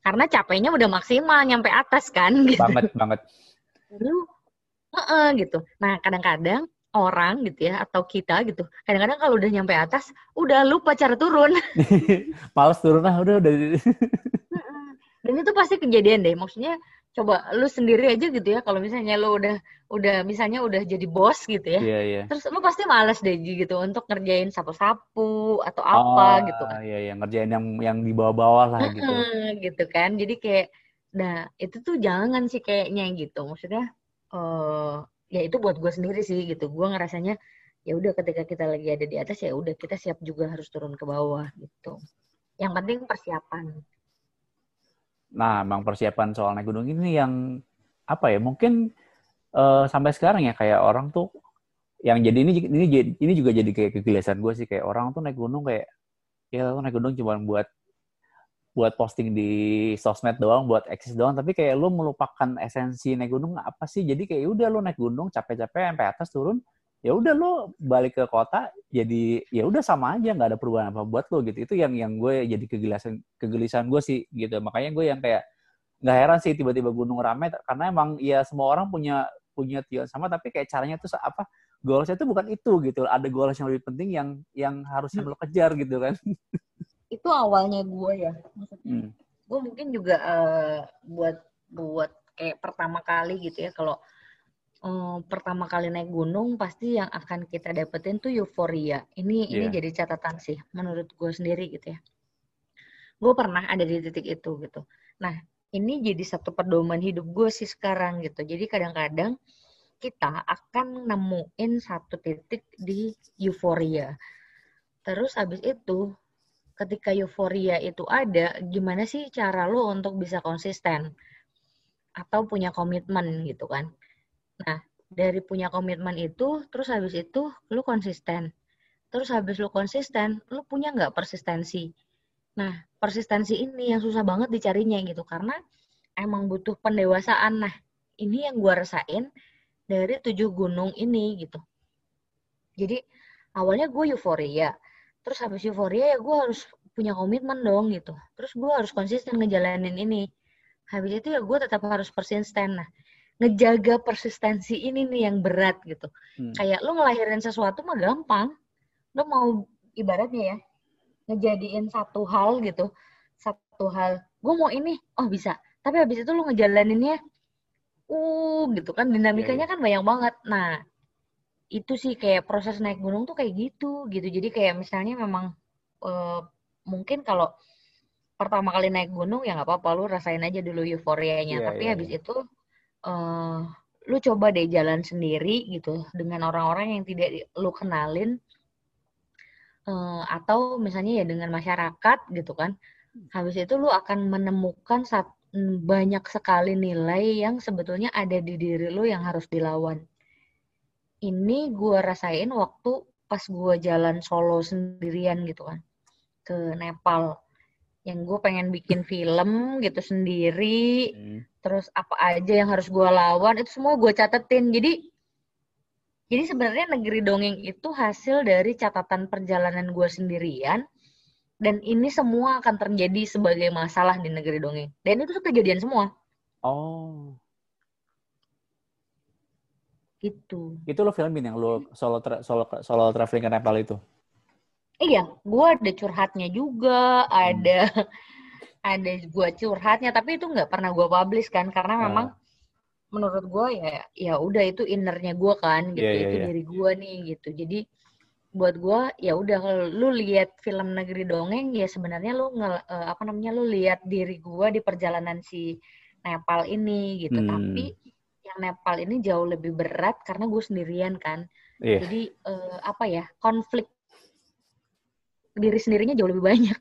B: Karena capeknya udah maksimal nyampe atas kan
A: gitu. Banget, banget.
B: Lu uh -uh, gitu. Nah, kadang-kadang orang gitu ya atau kita gitu kadang-kadang kalau udah nyampe atas udah lupa cara turun
A: males turun lah udah udah
B: dan itu pasti kejadian deh maksudnya coba lu sendiri aja gitu ya kalau misalnya lu udah udah misalnya udah jadi bos gitu ya
A: iya iya.
B: terus lu pasti males deh gitu untuk ngerjain sapu-sapu atau apa
A: oh,
B: gitu kan.
A: iya iya ngerjain yang yang di bawah-bawah lah gitu.
B: gitu kan. Jadi kayak nah itu tuh jangan sih kayaknya gitu. Maksudnya uh, ya itu buat gue sendiri sih gitu. Gue ngerasanya ya udah ketika kita lagi ada di atas ya udah kita siap juga harus turun ke bawah gitu. Yang penting persiapan
A: Nah, emang persiapan soal naik gunung ini yang apa ya? Mungkin uh, sampai sekarang ya kayak orang tuh yang jadi ini ini ini juga jadi kayak kegelisahan gue sih kayak orang tuh naik gunung kayak ya naik gunung cuma buat buat posting di sosmed doang, buat eksis doang, tapi kayak lu melupakan esensi naik gunung apa sih? Jadi kayak udah lu naik gunung capek-capek sampai atas turun, ya udah lo balik ke kota jadi ya udah sama aja nggak ada perubahan apa buat lo gitu. Itu yang yang gue jadi kegelisahan kegelisahan gue sih gitu. Makanya gue yang kayak nggak heran sih tiba-tiba gunung rame karena emang ya semua orang punya punya tujuan sama tapi kayak caranya tuh apa goalsnya itu bukan itu gitu. Ada goals yang lebih penting yang yang harusnya lo kejar gitu kan.
B: Itu awalnya gue ya maksudnya. Hmm. gue mungkin juga uh, buat buat kayak pertama kali gitu ya kalau um, pertama kali naik gunung pasti yang akan kita dapetin tuh euforia. Ini yeah. ini iya. jadi catatan sih menurut gue sendiri gitu ya. Gue pernah ada di titik itu gitu. Nah ini jadi satu pedoman hidup gue sih sekarang gitu. Jadi kadang-kadang kita akan nemuin satu titik di euforia. Terus habis itu ketika euforia itu ada, gimana sih cara lo untuk bisa konsisten atau punya komitmen gitu kan? Nah, dari punya komitmen itu, terus habis itu lu konsisten. Terus habis lu konsisten, lu punya nggak persistensi? Nah, persistensi ini yang susah banget dicarinya gitu, karena emang butuh pendewasaan. Nah, ini yang gue rasain dari tujuh gunung ini gitu. Jadi, awalnya gue euforia. Terus habis euforia ya gue harus punya komitmen dong gitu. Terus gue harus konsisten ngejalanin ini. Habis itu ya gue tetap harus persisten. Nah, ngejaga persistensi ini nih yang berat gitu. Hmm. Kayak lo ngelahirin sesuatu mah gampang. Lo mau ibaratnya ya, ngejadiin satu hal gitu. Satu hal, gue mau ini, oh bisa. Tapi habis itu lo ngejalaninnya, uh gitu kan, dinamikanya yeah, yeah. kan banyak banget. Nah, itu sih kayak proses naik gunung tuh kayak gitu gitu. Jadi kayak misalnya memang uh, mungkin kalau pertama kali naik gunung ya nggak apa-apa lu rasain aja dulu euforianya. Yeah, Tapi yeah, habis yeah. itu uh, lu coba deh jalan sendiri gitu dengan orang-orang yang tidak lu kenalin uh, atau misalnya ya dengan masyarakat gitu kan. Habis itu lu akan menemukan saat, banyak sekali nilai yang sebetulnya ada di diri lu yang harus dilawan. Ini gue rasain waktu pas gue jalan solo sendirian gitu kan ke Nepal. Yang gue pengen bikin film gitu sendiri. Hmm. Terus apa aja yang harus gue lawan itu semua gue catetin. Jadi jadi sebenarnya negeri dongeng itu hasil dari catatan perjalanan gue sendirian dan ini semua akan terjadi sebagai masalah di negeri dongeng. Dan itu tuh kejadian semua.
A: Oh.
B: Gitu.
A: Itu lo filmin yang lo solo tra solo solo traveling ke Nepal itu?
B: Iya gue ada curhatnya juga hmm. Ada gue curhatnya tapi itu nggak pernah gue publish kan karena uh. memang menurut gue ya ya udah itu innernya gue kan gitu yeah, yeah, itu yeah. dari gue nih gitu jadi buat gue ya udah kalau lu lihat film negeri dongeng ya sebenarnya lu nge, uh, apa namanya lu lihat diri gue di perjalanan si Nepal ini gitu hmm. tapi yang Nepal ini jauh lebih berat karena gue sendirian kan yeah. jadi uh, apa ya konflik diri sendirinya jauh lebih banyak.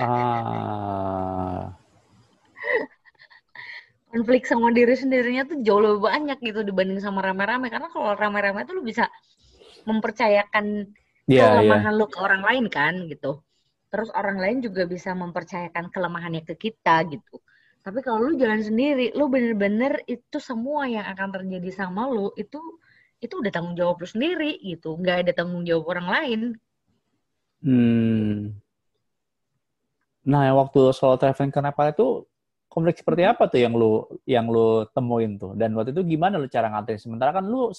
A: Ah.
B: Konflik sama diri sendirinya tuh jauh lebih banyak gitu dibanding sama rame-rame. Karena kalau rame-rame tuh lu bisa mempercayakan yeah, kelemahan yeah. lu ke orang lain kan gitu. Terus orang lain juga bisa mempercayakan kelemahannya ke kita gitu. Tapi kalau lu jalan sendiri, lu bener-bener itu semua yang akan terjadi sama lu itu itu udah tanggung jawab lu sendiri gitu. Nggak ada tanggung jawab orang lain
A: Hmm. Nah, waktu solo traveling ke Nepal itu konflik seperti apa tuh yang lu yang lu temuin tuh? Dan waktu itu gimana lu cara ngatain? Sementara kan lu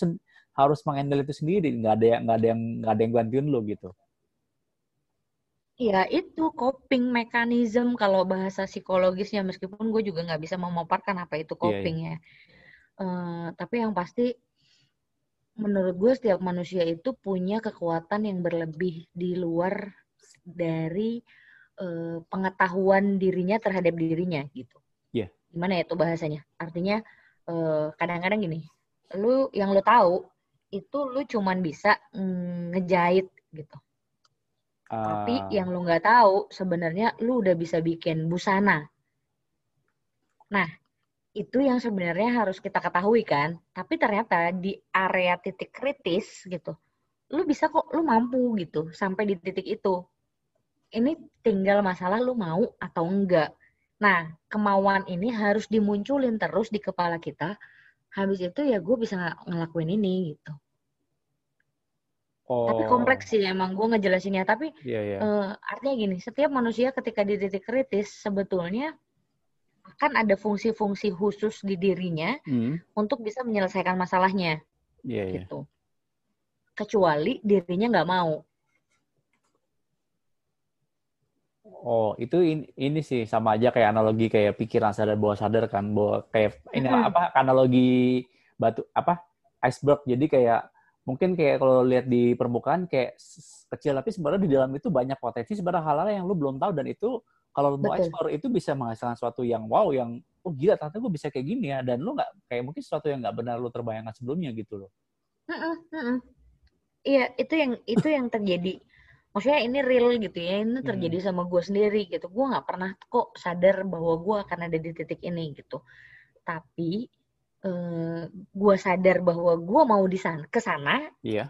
A: harus mengendal itu sendiri nggak ada yang nggak ada yang nggak ada yang bantuin lo gitu
B: Ya itu coping mechanism kalau bahasa psikologisnya meskipun gue juga nggak bisa memaparkan apa itu coping yeah, yeah. ya. Uh, tapi yang pasti menurut gue setiap manusia itu punya kekuatan yang berlebih di luar dari uh, pengetahuan dirinya terhadap dirinya gitu.
A: Iya. Yeah.
B: Gimana ya itu bahasanya? Artinya kadang kadang-kadang gini, lu yang lu tahu itu lu cuman bisa mm, ngejahit gitu tapi ah. yang lu nggak tahu sebenarnya lu udah bisa bikin busana. Nah, itu yang sebenarnya harus kita ketahui kan. Tapi ternyata di area titik kritis gitu, lu bisa kok, lu mampu gitu sampai di titik itu. Ini tinggal masalah lu mau atau enggak. Nah, kemauan ini harus dimunculin terus di kepala kita. Habis itu ya gue bisa ngelakuin ini gitu. Oh. Tapi kompleks sih emang gue ngejelasinnya. Tapi yeah, yeah. Uh, artinya gini, setiap manusia ketika di titik kritis sebetulnya akan ada fungsi-fungsi khusus di dirinya mm. untuk bisa menyelesaikan masalahnya.
A: Yeah, iya. gitu.
B: Kecuali dirinya nggak mau.
A: Oh, itu ini, ini sih sama aja kayak analogi kayak pikiran sadar bawah sadar kan, bahwa kayak ini hmm. apa analogi batu apa iceberg. Jadi kayak mungkin kayak kalau lihat di permukaan kayak kecil tapi sebenarnya di dalam itu banyak potensi sebenarnya hal-hal yang lu belum tahu dan itu kalau mau explore itu bisa menghasilkan sesuatu yang wow yang oh gila ternyata gue bisa kayak gini ya dan lu nggak kayak mungkin sesuatu yang nggak benar lu terbayangkan sebelumnya gitu loh.
B: Iya itu yang itu yang terjadi. Maksudnya ini real gitu ya ini terjadi hmm. sama gue sendiri gitu. Gue nggak pernah kok sadar bahwa gue akan ada di titik ini gitu. Tapi uh, eh, gue sadar bahwa gue mau di sana ke sana
A: iya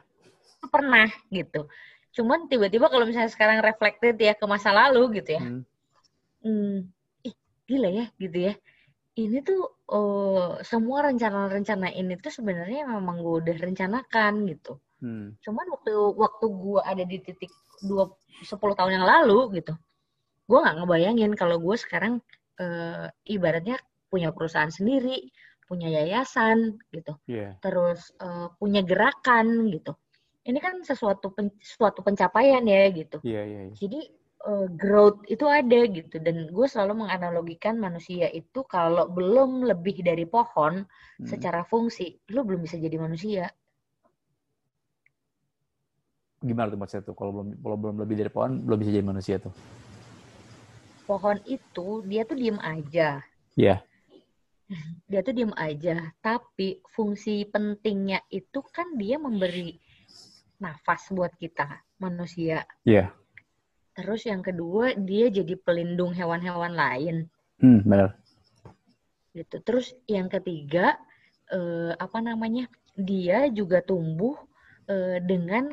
B: pernah gitu cuman tiba-tiba kalau misalnya sekarang reflected ya ke masa lalu gitu ya hmm. Hmm, ih gila ya gitu ya ini tuh uh, semua rencana-rencana ini tuh sebenarnya memang gue udah rencanakan gitu hmm. cuman waktu waktu gue ada di titik dua sepuluh tahun yang lalu gitu gue nggak ngebayangin kalau gue sekarang uh, ibaratnya punya perusahaan sendiri punya yayasan gitu,
A: yeah.
B: terus uh, punya gerakan gitu. Ini kan sesuatu pen, suatu pencapaian ya gitu.
A: Yeah, yeah, yeah.
B: Jadi uh, growth itu ada gitu dan gue selalu menganalogikan manusia itu kalau belum lebih dari pohon hmm. secara fungsi, lu belum bisa jadi manusia.
A: Gimana tuh maksudnya tuh kalau belum kalau belum lebih dari pohon belum bisa jadi manusia tuh?
B: Pohon itu dia tuh diem aja.
A: Iya. Yeah
B: dia tuh diem aja tapi fungsi pentingnya itu kan dia memberi nafas buat kita manusia
A: iya yeah.
B: Terus yang kedua dia jadi pelindung hewan-hewan lain.
A: Hmm, benar.
B: Gitu. Terus yang ketiga eh, apa namanya dia juga tumbuh eh, dengan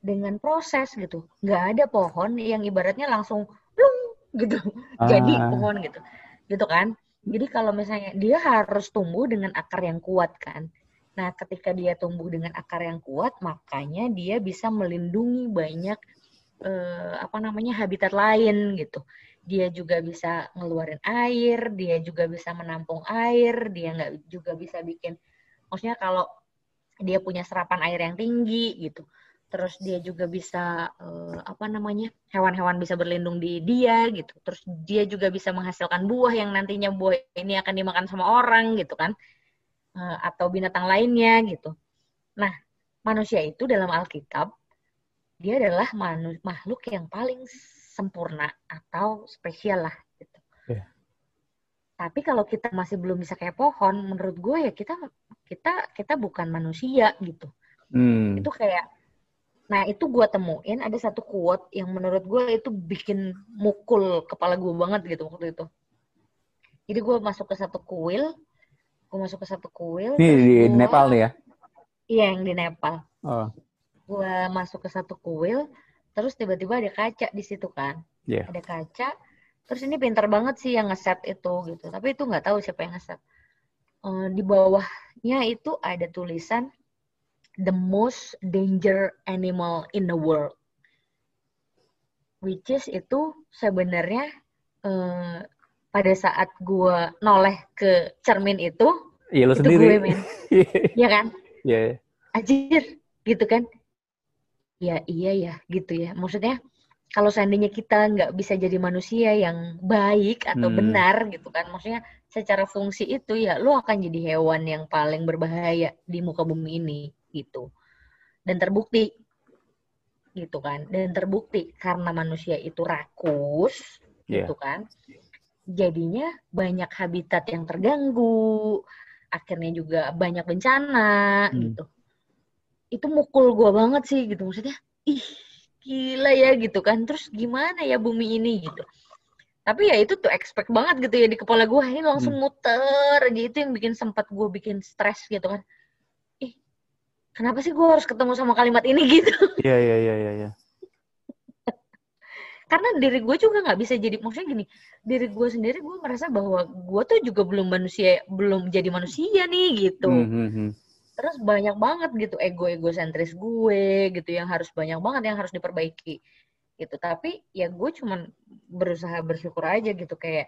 B: dengan proses gitu. Nggak ada pohon yang ibaratnya langsung plung gitu. Ah. jadi pohon gitu. Gitu kan? Jadi kalau misalnya dia harus tumbuh dengan akar yang kuat kan. Nah, ketika dia tumbuh dengan akar yang kuat, makanya dia bisa melindungi banyak eh, apa namanya habitat lain gitu. Dia juga bisa ngeluarin air, dia juga bisa menampung air, dia nggak juga bisa bikin, maksudnya kalau dia punya serapan air yang tinggi gitu. Terus dia juga bisa uh, apa namanya hewan-hewan bisa berlindung di dia gitu. Terus dia juga bisa menghasilkan buah yang nantinya buah ini akan dimakan sama orang gitu kan. Uh, atau binatang lainnya gitu. Nah manusia itu dalam Alkitab dia adalah makhluk yang paling sempurna atau spesial lah gitu yeah. tapi kalau kita masih belum bisa kayak pohon menurut gue ya kita kita kita bukan manusia gitu hmm. itu kayak Nah itu gue temuin ada satu quote yang menurut gue itu bikin mukul kepala gue banget gitu waktu itu. Jadi gue masuk ke satu kuil, gue masuk ke satu kuil.
A: Ini di gua, Nepal nih ya?
B: Iya yang di Nepal.
A: Oh.
B: Gue masuk ke satu kuil, terus tiba-tiba ada kaca di situ kan.
A: Yeah.
B: Ada kaca, terus ini pintar banget sih yang ngeset itu gitu. Tapi itu nggak tahu siapa yang ngeset. Uh, di bawahnya itu ada tulisan the most danger animal in the world. Which is itu sebenarnya uh, pada saat gue noleh ke cermin itu,
A: iya, lo
B: itu
A: sendiri.
B: gue men. Iya kan?
A: Iya. Yeah.
B: anjir gitu kan ya iya ya gitu ya maksudnya kalau seandainya kita nggak bisa jadi manusia yang baik atau
A: Hmm.
B: benar gitu kan maksudnya secara fungsi itu ya lu akan jadi hewan yang paling berbahaya di muka bumi ini gitu dan terbukti gitu kan dan terbukti karena manusia itu rakus
A: Iya.
B: gitu kan jadinya banyak habitat yang terganggu akhirnya juga banyak bencana
A: Hmm.
B: gitu itu mukul gua banget sih gitu. Maksudnya ih gila ya gitu kan. Terus gimana ya bumi ini gitu. Tapi ya itu tuh expect banget gitu ya di kepala gua. Ini langsung muter aja itu yang bikin sempat gua bikin stres gitu kan. Ih kenapa sih gua harus ketemu sama kalimat ini gitu.
A: Iya, iya, iya, iya, iya.
B: karena diri gue juga nggak bisa jadi maksudnya gini diri gue sendiri gue merasa bahwa gue tuh juga belum manusia belum jadi manusia nih gitu.
A: Hmm, hmm, hmm.
B: Terus banyak banget gitu ego egosentris gue gitu yang harus banyak banget yang harus diperbaiki gitu tapi ya gue cuman berusaha bersyukur aja gitu kayak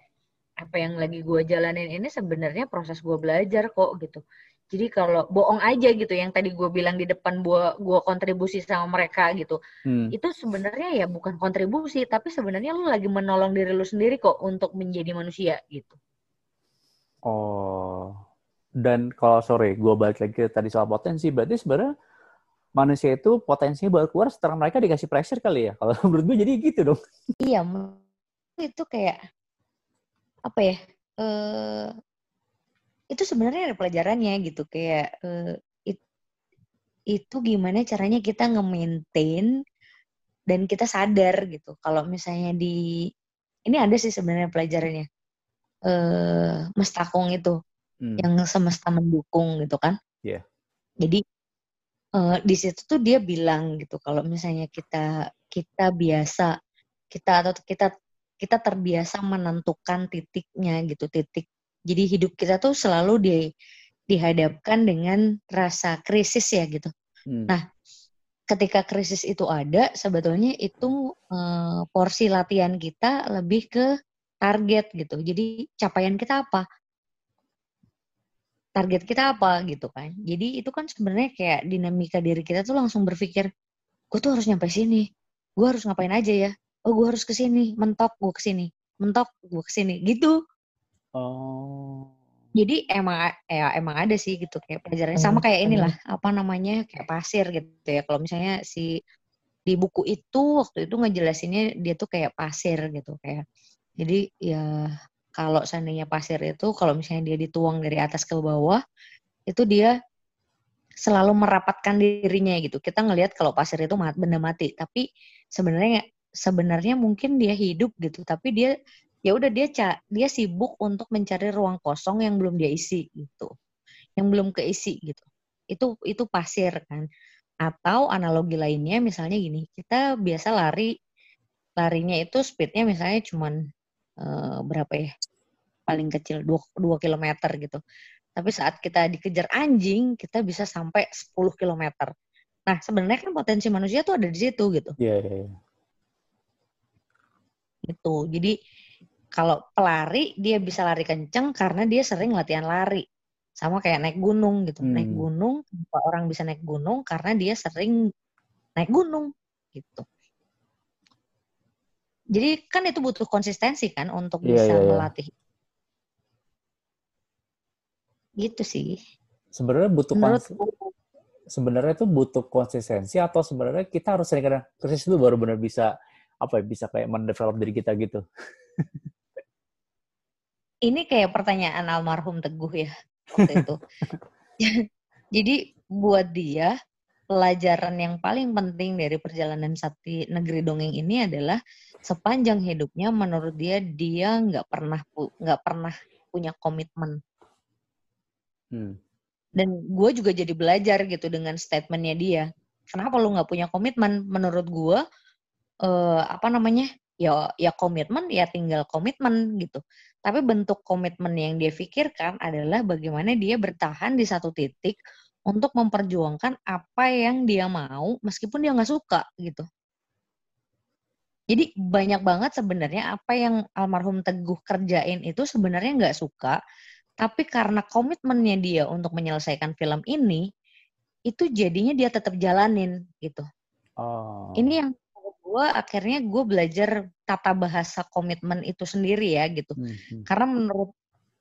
B: apa yang lagi gue jalanin ini sebenarnya proses gue belajar kok gitu jadi kalau bohong aja gitu yang tadi gue bilang di depan gue gue kontribusi sama mereka gitu
A: Hmm.
B: itu sebenarnya ya bukan kontribusi tapi sebenarnya lu lagi menolong diri lu sendiri kok untuk menjadi manusia gitu
A: Oh. Dan kalau sorry, gue balik lagi tadi soal potensi, berarti sebenarnya manusia itu potensinya baru keluar setelah mereka dikasih pressure kali ya? Kalau menurut gue jadi gitu dong.
B: iya itu kayak apa ya eh itu sebenarnya ada pelajarannya gitu kayak eh, it- itu gimana caranya kita nge-maintain dan kita sadar gitu kalau misalnya di ini ada sih sebenarnya pelajarannya eh mestakung itu
A: Hmm.
B: yang semesta mendukung gitu kan.
A: Iya.
B: Jadi eh, di situ tuh dia bilang gitu kalau misalnya kita kita biasa kita atau kita kita terbiasa menentukan titiknya gitu titik. Jadi hidup kita tuh selalu di dihadapkan dengan rasa krisis ya gitu.
A: Hmm.
B: Nah, ketika krisis itu ada sebetulnya itu eh, porsi latihan kita lebih ke target gitu. Jadi capaian kita apa? Target kita apa gitu kan. Jadi itu kan sebenarnya kayak dinamika diri kita tuh langsung berpikir, gue tuh harus nyampe sini, gue harus ngapain aja ya. Oh gue harus ke sini, mentok gue ke sini, mentok gue ke sini, gitu.
A: Oh.
B: Jadi emang ya emang ada sih gitu kayak pelajarannya sama kayak inilah apa namanya kayak pasir gitu ya. Kalau misalnya si di buku itu waktu itu ngejelasinnya dia tuh kayak pasir gitu kayak. Jadi ya kalau seandainya pasir itu kalau misalnya dia dituang dari atas ke bawah itu dia selalu merapatkan dirinya gitu. Kita ngelihat kalau pasir itu benda mati, tapi sebenarnya sebenarnya mungkin dia hidup gitu, tapi dia ya udah dia dia sibuk untuk mencari ruang kosong yang belum dia isi gitu. Yang belum keisi gitu. Itu itu pasir kan. Atau analogi lainnya misalnya gini, kita biasa lari larinya itu speednya misalnya cuman eh, berapa ya? Paling kecil 2, 2 km gitu. Tapi saat kita dikejar anjing, kita bisa sampai 10 km. Nah, sebenarnya kan potensi manusia tuh ada di situ gitu.
A: Iya, iya, iya.
B: Gitu. Jadi kalau pelari dia bisa lari kenceng karena dia sering latihan lari. Sama kayak naik gunung gitu.
A: Hmm.
B: Naik gunung, orang bisa naik gunung karena dia sering naik gunung gitu. Jadi kan itu butuh konsistensi kan untuk
A: Iya,
B: bisa
A: iya, iya.
B: melatih. Gitu sih.
A: Sebenarnya butuh
B: Menurut
A: kons- sebenarnya itu butuh konsistensi atau sebenarnya kita harus sering kadang krisis dulu baru benar bisa apa ya bisa kayak mendevelop diri kita gitu.
B: ini kayak pertanyaan almarhum Teguh ya waktu itu. Jadi buat dia pelajaran yang paling penting dari perjalanan Sakti Negeri Dongeng ini adalah sepanjang hidupnya menurut dia dia nggak pernah nggak pernah punya komitmen.
A: Hmm.
B: dan gue juga jadi belajar gitu dengan statementnya dia. Kenapa lu nggak punya komitmen? Menurut gue eh, apa namanya? Ya ya komitmen ya tinggal komitmen gitu. Tapi bentuk komitmen yang dia pikirkan adalah bagaimana dia bertahan di satu titik untuk memperjuangkan apa yang dia mau meskipun dia nggak suka gitu jadi banyak banget sebenarnya apa yang almarhum Teguh kerjain itu sebenarnya nggak suka tapi karena komitmennya dia untuk menyelesaikan film ini, itu jadinya dia tetap jalanin gitu.
A: Oh.
B: Ini yang gue akhirnya gue belajar tata bahasa komitmen itu sendiri ya gitu.
A: Hmm, hmm.
B: Karena menurut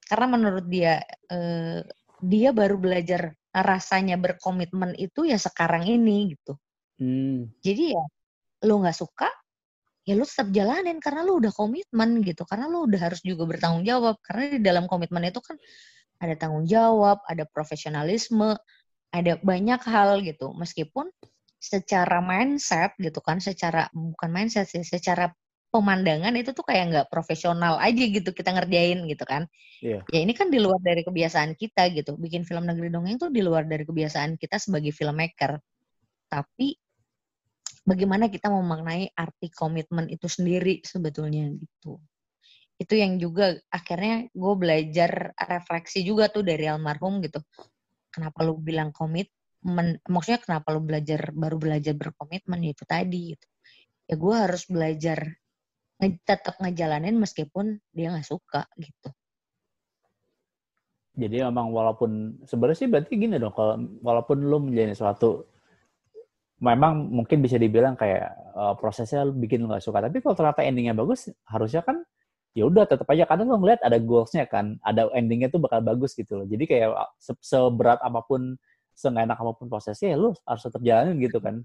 B: karena menurut dia eh, dia baru belajar rasanya berkomitmen itu ya sekarang ini gitu.
A: Hmm.
B: Jadi ya lu nggak suka ya lu tetap jalanin karena lu udah komitmen gitu. Karena lu udah harus juga bertanggung jawab karena di dalam komitmen itu kan ada tanggung jawab, ada profesionalisme, ada banyak hal gitu. Meskipun secara mindset gitu kan, secara bukan mindset sih, secara pemandangan itu tuh kayak nggak profesional aja gitu kita ngerjain gitu kan.
A: Iya.
B: Ya ini kan di luar dari kebiasaan kita gitu. Bikin film negeri dongeng tuh di luar dari kebiasaan kita sebagai filmmaker. Tapi bagaimana kita memaknai arti komitmen itu sendiri sebetulnya gitu. Itu yang juga akhirnya gue belajar refleksi juga tuh dari almarhum gitu. Kenapa lu bilang komit? men, maksudnya kenapa lu belajar baru belajar berkomitmen ya itu tadi gitu. Ya gue harus belajar nge, tetap ngejalanin meskipun dia nggak suka gitu.
A: Jadi memang walaupun sebenarnya sih berarti gini dong kalau walaupun lu menjalani sesuatu memang mungkin bisa dibilang kayak uh, prosesnya bikin lu gak suka. Tapi kalau ternyata endingnya bagus harusnya kan ya udah tetap aja. Kadang lo ngeliat ada goalsnya kan ada endingnya tuh bakal bagus gitu loh. Jadi kayak se seberat apa pun seenggak apa pun prosesnya ya lu harus tetap jalanin gitu kan.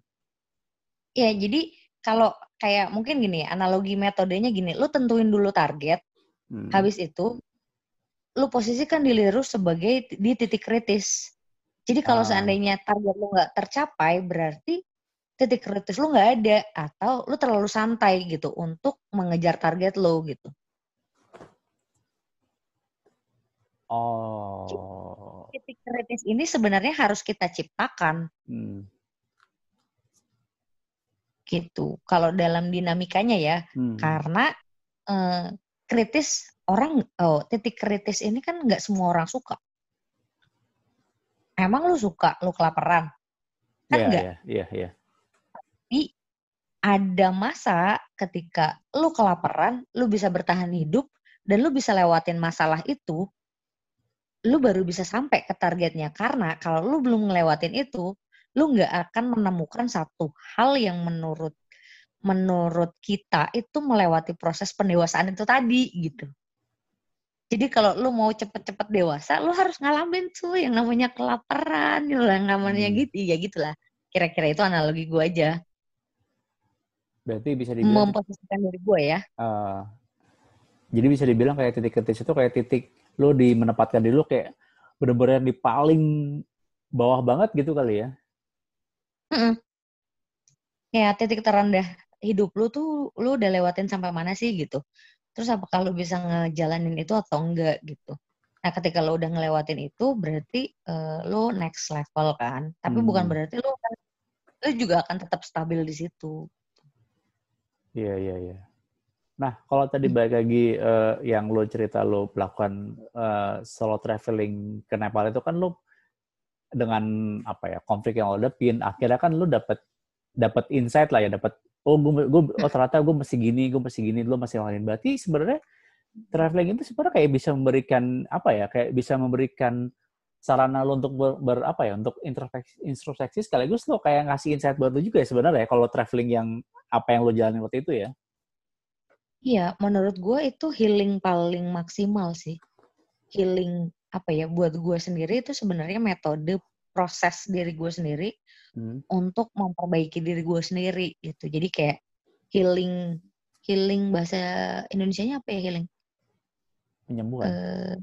B: Ya jadi kalau kayak mungkin gini analogi metodenya gini. Lu tentuin dulu target hmm. habis itu lu posisikan diri lu sebagai di titik kritis jadi kalau ah. seandainya target lu nggak tercapai berarti titik kritis lu nggak ada atau lu terlalu santai gitu untuk mengejar target lu gitu
A: Oh.
B: Titik kritis ini sebenarnya harus kita ciptakan. Hmm. Gitu. Kalau dalam dinamikanya ya, hmm. karena eh, kritis orang, oh titik kritis ini kan nggak semua orang suka. Emang lu suka, lu kelaparan? Kan yeah, enggak?
A: Iya, yeah, iya, yeah, yeah.
B: Tapi ada masa ketika lu kelaparan, lu bisa bertahan hidup, dan lu bisa lewatin masalah itu lu baru bisa sampai ke targetnya karena kalau lu belum ngelewatin itu lu nggak akan menemukan satu hal yang menurut menurut kita itu melewati proses pendewasaan itu tadi gitu. Jadi kalau lu mau cepet-cepet dewasa, lu harus ngalamin tuh yang namanya kelaparan, yang namanya hmm. gitu, ya gitulah. Kira-kira itu analogi gue aja.
A: Berarti bisa dibilang
B: memposisikan dari gue ya.
A: Uh, jadi bisa dibilang kayak titik kritis itu kayak titik lo di menempatkan diri lo kayak bener-bener di paling bawah banget gitu kali ya?
B: Mm -mm. Ya titik terendah hidup lu tuh lu udah lewatin sampai mana sih gitu. Terus apakah lu bisa ngejalanin itu atau enggak gitu. Nah ketika lu udah ngelewatin itu berarti uh, lu next level kan. Tapi hmm. bukan berarti lu kan lu juga akan tetap stabil di situ.
A: Iya iya iya. Nah, kalau tadi hmm. balik lagi uh, yang lo cerita lo melakukan uh, solo traveling ke Nepal itu kan lo dengan apa ya konflik yang lo dapin, akhirnya kan lo dapat dapat insight lah ya, dapat oh gue, gue oh ternyata gue masih gini, gue masih gini, lo masih lain. Berarti sebenarnya traveling itu sebenarnya kayak bisa memberikan apa ya, kayak bisa memberikan sarana lo untuk ber, ber apa ya, untuk introspeksi, introspeksi sekaligus lo kayak ngasih insight baru juga ya sebenarnya ya kalau traveling yang apa yang lo jalani waktu itu ya.
B: Iya, menurut gue itu healing paling maksimal sih. Healing apa ya buat gue sendiri itu sebenarnya metode proses diri gue sendiri hmm. untuk memperbaiki diri gue sendiri gitu. Jadi kayak healing healing bahasa Indonesia-nya apa ya healing?
A: Penyembuhan. Uh,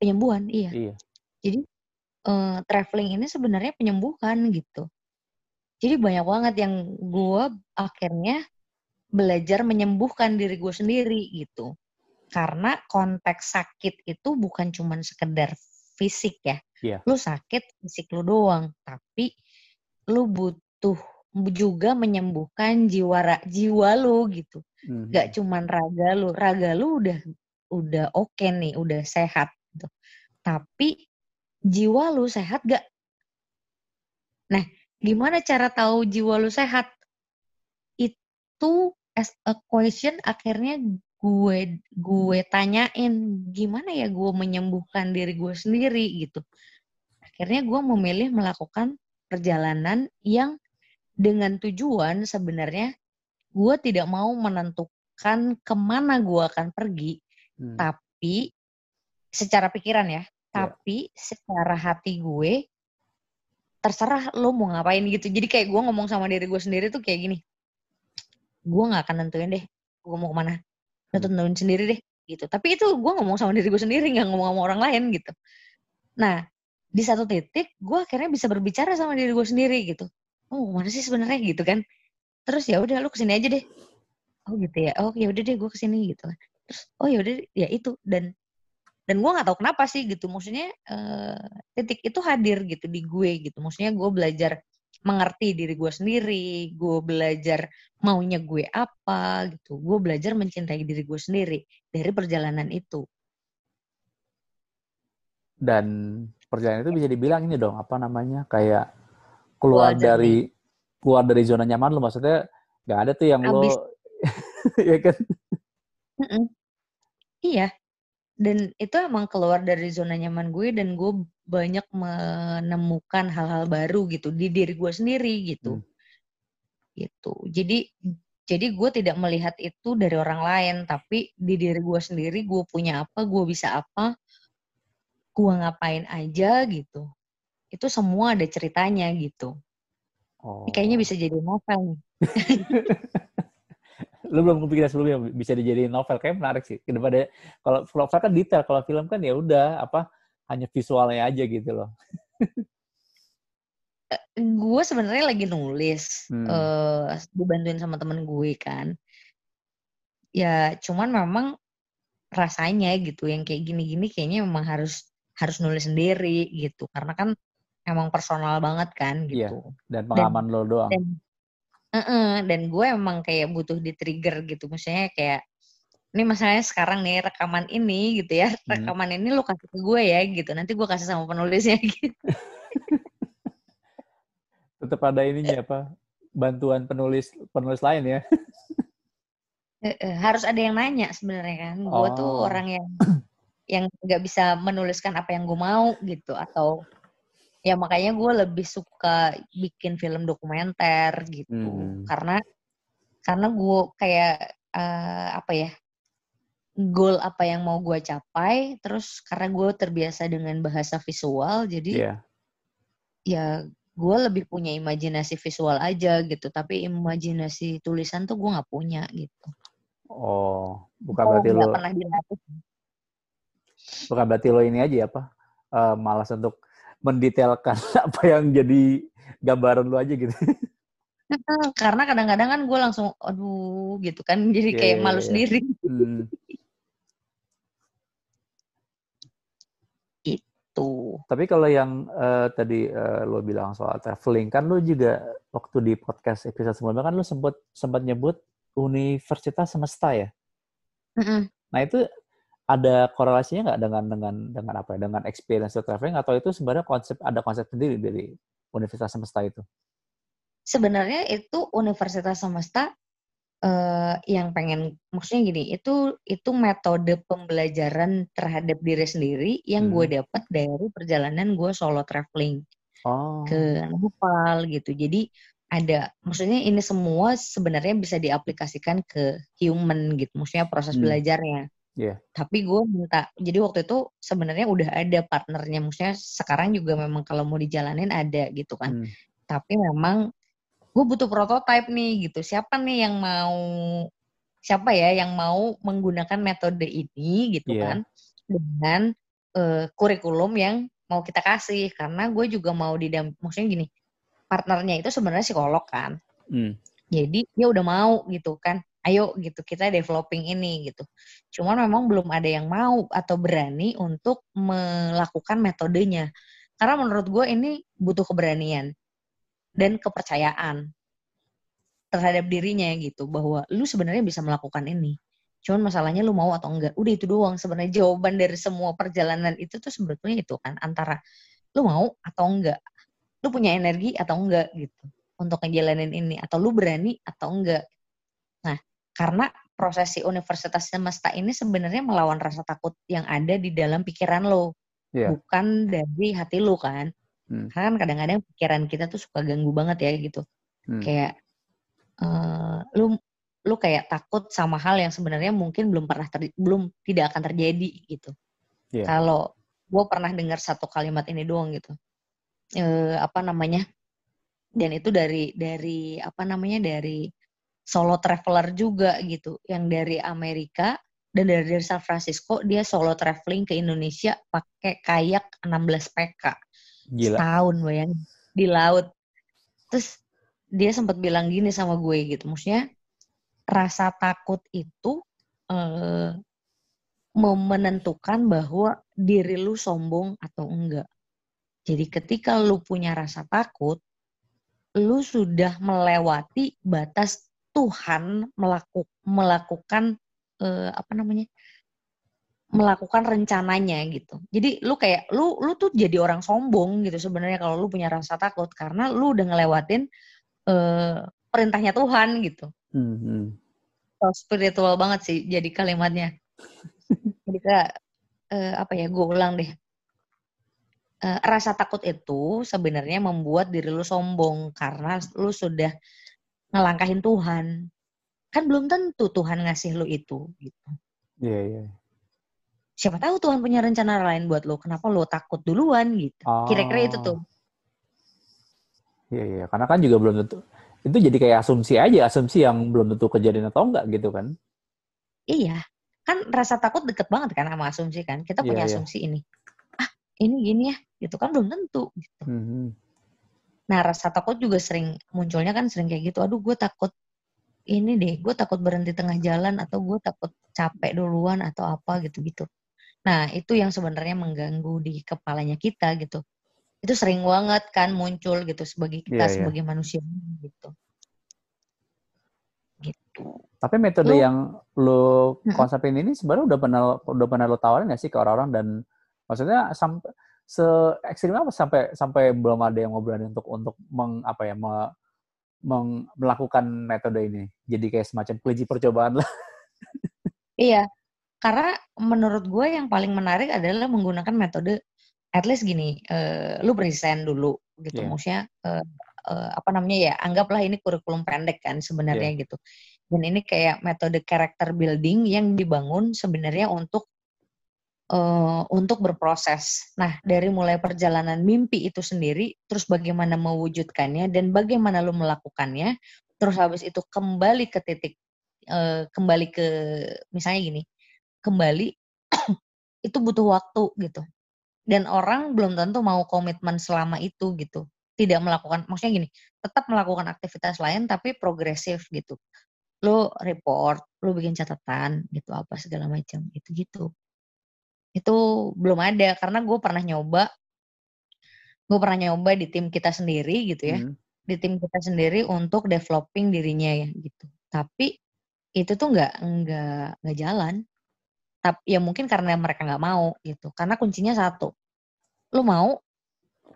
B: penyembuhan, iya.
A: Iya.
B: Jadi uh, traveling ini sebenarnya penyembuhan gitu. Jadi banyak banget yang gue akhirnya belajar menyembuhkan diri gue sendiri gitu. Karena konteks sakit itu bukan cuma sekedar fisik ya.
A: Yeah.
B: Lu sakit fisik lu doang, tapi lu butuh juga menyembuhkan jiwa jiwa lu gitu. Mm-hmm. Gak cuman raga lu, raga lu udah udah oke okay nih, udah sehat gitu. Tapi jiwa lu sehat gak? Nah, gimana cara tahu jiwa lu sehat? Itu as a question akhirnya gue gue tanyain gimana ya gue menyembuhkan diri gue sendiri gitu akhirnya gue memilih melakukan perjalanan yang dengan tujuan sebenarnya gue tidak mau menentukan ke mana gue akan pergi,
A: Hmm.
B: tapi secara pikiran ya,
A: Iya.
B: tapi secara hati gue terserah lo mau ngapain gitu. Jadi kayak gue ngomong sama diri gue sendiri tuh kayak gini, gue nggak akan nentuin deh, gue mau ke mana, lo
A: Hmm.
B: tentuin sendiri deh gitu. Tapi itu gue ngomong sama diri gue sendiri, nggak ngomong sama orang lain gitu. Nah di satu titik gue akhirnya bisa berbicara sama diri gue sendiri gitu. Oh mana sih sebenarnya gitu kan? Terus ya udah lu ke sini aja deh. Oh gitu ya. Oh ya udah deh gue ke sini gitu. Terus oh ya udah ya itu dan dan gue nggak tahu kenapa sih gitu. Maksudnya eh, titik itu hadir gitu di gue gitu. Maksudnya gue belajar mengerti diri gue sendiri. Gue belajar maunya gue apa gitu. Gue belajar mencintai diri gue sendiri dari perjalanan itu.
A: Dan perjalanan itu bisa dibilang ini dong, apa namanya, kayak keluar
B: Keluar
A: dari keluar dari zona nyaman lo maksudnya nggak ada tuh yang
B: Abis.
A: lo ya kan
B: Mm-mm. Iya. Dan itu emang keluar dari zona nyaman gue dan gue banyak menemukan hal-hal baru gitu di diri gue sendiri gitu.
A: Hmm.
B: Gitu. Jadi jadi gue tidak melihat itu dari orang lain, tapi di diri gue sendiri gue punya apa, gue bisa apa, gue ngapain aja gitu. Itu semua ada ceritanya gitu.
A: oh.
B: Ini kayaknya bisa jadi novel nih.
A: lu belum kepikiran sebelumnya bisa dijadiin novel kayak menarik sih daripada kalau novel kan detail kalau film kan ya udah apa hanya visualnya aja gitu loh.
B: Gue sebenarnya lagi nulis
A: Hmm.
B: eh dibantuin sama temen gue kan. Ya cuman memang rasanya gitu yang kayak gini-gini kayaknya memang harus harus nulis sendiri gitu. Karena kan emang personal banget kan
A: Iya.
B: gitu.
A: dan pengalaman lo doang.
B: dan Heeh, dan gue emang kayak butuh di trigger gitu. Maksudnya kayak ini masalahnya sekarang nih rekaman ini gitu ya
A: Hmm.
B: rekaman ini lo kasih ke gue ya gitu nanti gue kasih sama penulisnya gitu
A: tetap ada ininya apa bantuan penulis penulis lain ya
B: harus ada yang nanya sebenarnya kan. Gue tuh
A: Oh.
B: orang yang yang nggak bisa menuliskan apa yang gue mau gitu atau ya makanya gue lebih suka bikin film dokumenter gitu
A: Hmm.
B: karena karena gue kayak eh, apa ya goal apa yang mau gue capai terus karena gue terbiasa dengan bahasa visual jadi
A: Iya.
B: ya gue lebih punya imajinasi visual aja gitu tapi imajinasi tulisan tuh gue nggak punya gitu
A: oh bukan
B: Oh,
A: berarti lo
B: pernah dilatih
A: bukan berarti lo ini aja ya apa eh, malas untuk mendetailkan apa yang jadi gambaran lo aja gitu
B: karena kadang-kadang kan gue langsung aduh gitu kan jadi
A: Iya,
B: kayak
A: iya,
B: malu
A: iya.
B: sendiri
A: Hmm.
B: Tuh
A: Tapi kalau yang eh, tadi eh, lo bilang soal traveling, kan lo juga waktu di podcast episode sebelumnya kan lo sempat sempat nyebut Universitas Semesta ya.
B: Mm-mm.
A: Nah itu ada korelasinya nggak dengan dengan dengan apa ya? Dengan experience traveling atau itu sebenarnya konsep ada konsep sendiri dari Universitas Semesta itu?
B: sebenarnya itu Universitas Semesta eh, yang pengen maksudnya gini itu itu metode pembelajaran terhadap diri sendiri yang gue
A: Hmm.
B: dapat dari perjalanan gue solo traveling
A: Oh.
B: ke Nepal gitu jadi ada maksudnya ini semua sebenarnya bisa diaplikasikan ke human gitu maksudnya proses
A: Hmm.
B: belajarnya
A: Iya.
B: tapi gue minta jadi waktu itu sebenarnya udah ada partnernya maksudnya sekarang juga memang kalau mau dijalanin ada gitu kan
A: Hmm.
B: tapi memang gue butuh prototipe nih gitu. Siapa nih yang mau siapa ya yang mau menggunakan metode ini gitu
A: Iya.
B: kan dengan eh, kurikulum yang mau kita kasih. Karena gue juga mau didam maksudnya gini partnernya itu sebenarnya psikolog kan.
A: Hmm.
B: jadi dia udah mau gitu kan ayo gitu kita developing ini gitu. Cuman memang belum ada yang mau atau berani untuk melakukan metodenya. Karena menurut gue ini butuh keberanian dan kepercayaan terhadap dirinya gitu bahwa lu sebenarnya bisa melakukan ini. Cuman masalahnya lu mau atau enggak udah itu doang sebenarnya jawaban dari semua perjalanan itu tuh sebetulnya itu kan antara lu mau atau enggak lu punya energi atau enggak gitu untuk ngejalanin ini atau lu berani atau enggak. Nah karena prosesi universitas semesta ini sebenarnya melawan rasa takut yang ada di dalam pikiran lo
A: Iya.
B: bukan dari hati lu kan
A: Hmm.
B: Karena kan kadang-kadang pikiran kita tuh suka ganggu banget ya gitu.
A: Hmm.
B: Kayak eh lu lu kayak takut sama hal yang sebenarnya mungkin belum pernah ter, belum tidak akan terjadi gitu.
A: Iya.
B: Kalau gue pernah dengar satu kalimat ini doang gitu. Eh apa namanya? Dan itu dari dari apa namanya dari solo traveler juga gitu, yang dari Amerika dan dari, dari San Francisco dia solo traveling ke Indonesia pakai kayak 16 PK
A: Gila.
B: setahun bayangin di laut. Terus dia sempat bilang gini sama gue gitu, maksudnya rasa takut itu eh, mau menentukan bahwa diri lu sombong atau enggak. Jadi ketika lu punya rasa takut, lu sudah melewati batas Tuhan melaku, melakukan eh, apa namanya? Melakukan rencananya gitu. Jadi lu kayak lu lu tuh jadi orang sombong gitu sebenarnya kalau lu punya rasa takut karena lu udah ngelewatin eh, perintahnya Tuhan gitu.
A: Hmm, hmm.
B: So, spiritual banget sih jadi kalimatnya. jadi kayak eh, apa ya? Gue ulang deh. Eh, rasa takut itu sebenarnya membuat diri lu sombong karena lu sudah ngelangkahin Tuhan. Kan belum tentu Tuhan ngasih lu itu gitu.
A: Iya, iya.
B: Siapa tahu Tuhan punya rencana lain buat lu. Kenapa lu takut duluan gitu. Kira-kira itu tuh.
A: Iya, iya. Karena kan juga belum tentu. Itu jadi kayak asumsi aja, asumsi yang belum tentu kejadian atau enggak gitu kan.
B: Iya. Kan rasa takut deket banget kan sama asumsi kan. Kita
A: Iya,
B: punya
A: iya.
B: asumsi ini. Ah, ini gini ya. Gitu kan belum tentu. Gitu.
A: Hmm, hmm.
B: Nah, rasa takut juga sering munculnya kan sering kayak gitu. Aduh, gue takut ini deh, gue takut berhenti tengah jalan atau gue takut capek duluan atau apa gitu-gitu. Nah, itu yang sebenarnya mengganggu di kepalanya kita gitu. Itu sering banget kan muncul gitu sebagai kita
A: Iya, iya.
B: sebagai manusia gitu. Gitu.
A: Tapi metode
B: Lu-
A: yang lo
B: Mm-mm.
A: konsepin ini sebenarnya udah pernah udah pernah lo tawarin nggak sih ke orang-orang dan maksudnya sampai se ekstrim apa sampai sampai belum ada yang mau berani untuk untuk meng apa ya me- meng- melakukan metode ini jadi kayak semacam kelinci percobaan lah
B: Iya, karena menurut gue yang paling menarik adalah menggunakan metode at least gini, eh, lu present dulu gitu,
A: Iya.
B: maksudnya eh, eh, apa namanya ya, anggaplah ini kurikulum pendek kan sebenarnya gitu. Dan ini kayak metode character building yang dibangun sebenarnya untuk eh, untuk berproses. Nah, dari mulai perjalanan mimpi itu sendiri, terus bagaimana mewujudkannya dan bagaimana lu melakukannya, terus habis itu kembali ke titik eh, kembali ke misalnya gini, kembali itu butuh waktu gitu. Dan orang belum tentu mau komitmen selama itu gitu. Tidak melakukan, maksudnya gini, tetap melakukan aktivitas lain tapi progresif gitu. Lu report, lu bikin catatan gitu apa segala macam gitu-gitu. Itu belum ada karena gue pernah nyoba, gue pernah nyoba di tim kita sendiri gitu ya
A: Hmm.
B: di tim kita sendiri untuk developing dirinya ya gitu. Tapi itu tuh nggak nggak nggak jalan. Tapi ya mungkin karena mereka nggak mau gitu. Karena kuncinya satu, lu mau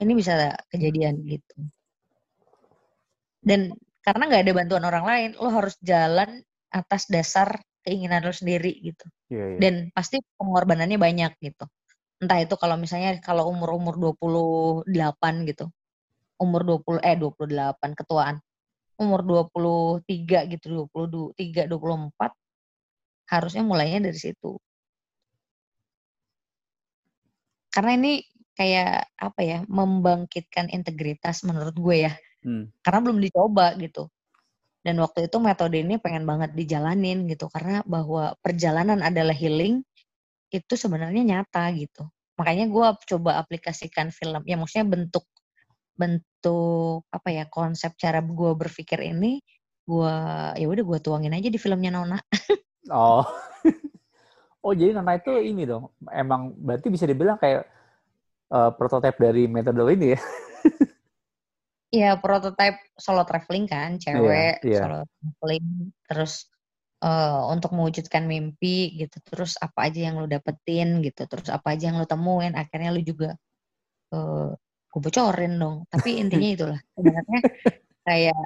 B: ini bisa kejadian gitu. Dan karena nggak ada bantuan orang lain, lu harus jalan atas dasar keinginan lu sendiri gitu
A: Iya, iya.
B: dan pasti pengorbanannya banyak gitu. Entah itu kalau misalnya kalau umur-umur 28 gitu. Umur 20 eh 28 ketuaan. Umur 23 gitu, 23, 24 harusnya mulainya dari situ. Karena ini kayak apa ya, membangkitkan integritas menurut gue ya.
A: Hmm.
B: Karena belum dicoba gitu. Dan waktu itu metode ini pengen banget dijalanin gitu karena bahwa perjalanan adalah healing itu sebenarnya nyata gitu. Makanya gue coba aplikasikan film, ya maksudnya bentuk bentuk apa ya konsep cara gue berpikir ini gue ya udah gue tuangin aja di filmnya Nona.
A: Oh. oh, jadi Nana itu ini dong. Emang berarti bisa dibilang kayak eh, prototipe dari metode ini ya.
B: Ya prototype solo traveling kan, cewek
A: iya.
B: solo traveling, terus eh, untuk mewujudkan mimpi gitu, terus apa aja yang lu dapetin gitu, terus apa aja yang lu temuin, akhirnya lu juga eh gue bocorin dong. Tapi intinya itulah sebenarnya kayak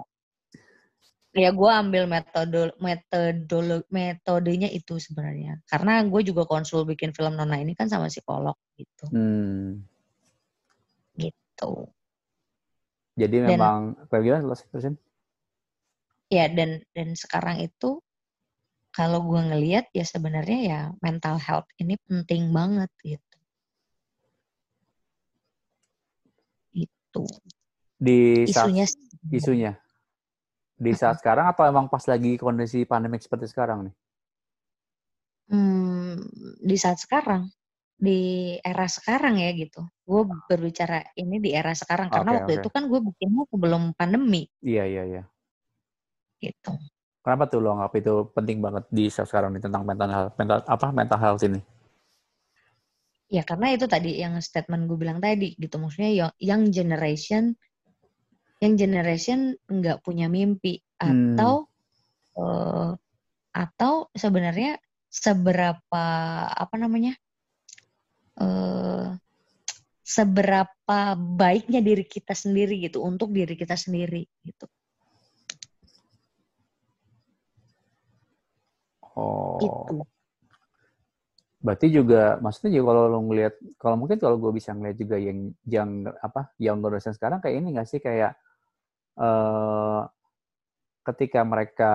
B: ya gue ambil metode metodolo metodenya itu sebenarnya. Karena gue juga konsul bikin film Nona ini kan sama psikolog gitu.
A: Hmm.
B: gitu.
A: Jadi
B: Dan-
A: memang kayak gimana terusin?
B: ya dan dan sekarang itu kalau gue ngelihat ya sebenarnya ya mental health ini penting banget gitu. Itu
A: Di
B: isunya
A: isunya di saat sekarang atau emang pas lagi kondisi pandemik seperti sekarang nih?
B: Hmm, di saat sekarang, di era sekarang ya gitu. Gue berbicara ini di era sekarang karena
A: Oke,
B: waktu
A: oke.
B: itu kan gue bikinnya sebelum pandemi
A: Iya iya iya.
B: gitu.
A: Kenapa tuh lo anggap itu penting banget di saat sekarang nih tentang mental health, mental apa mental health ini?
B: Ya karena itu tadi yang statement gue bilang tadi gitu. Maksudnya young generation, young generation nggak punya mimpi
A: Hmm.
B: atau eh, atau sebenarnya seberapa apa namanya eh seberapa baiknya diri kita sendiri gitu untuk diri kita sendiri gitu.
A: Oh,
B: Itu.
A: berarti juga maksudnya juga kalau lo ngelihat kalau mungkin kalau gue bisa ngelihat juga yang yang apa yang generation sekarang kayak ini nggak sih kayak eh ketika mereka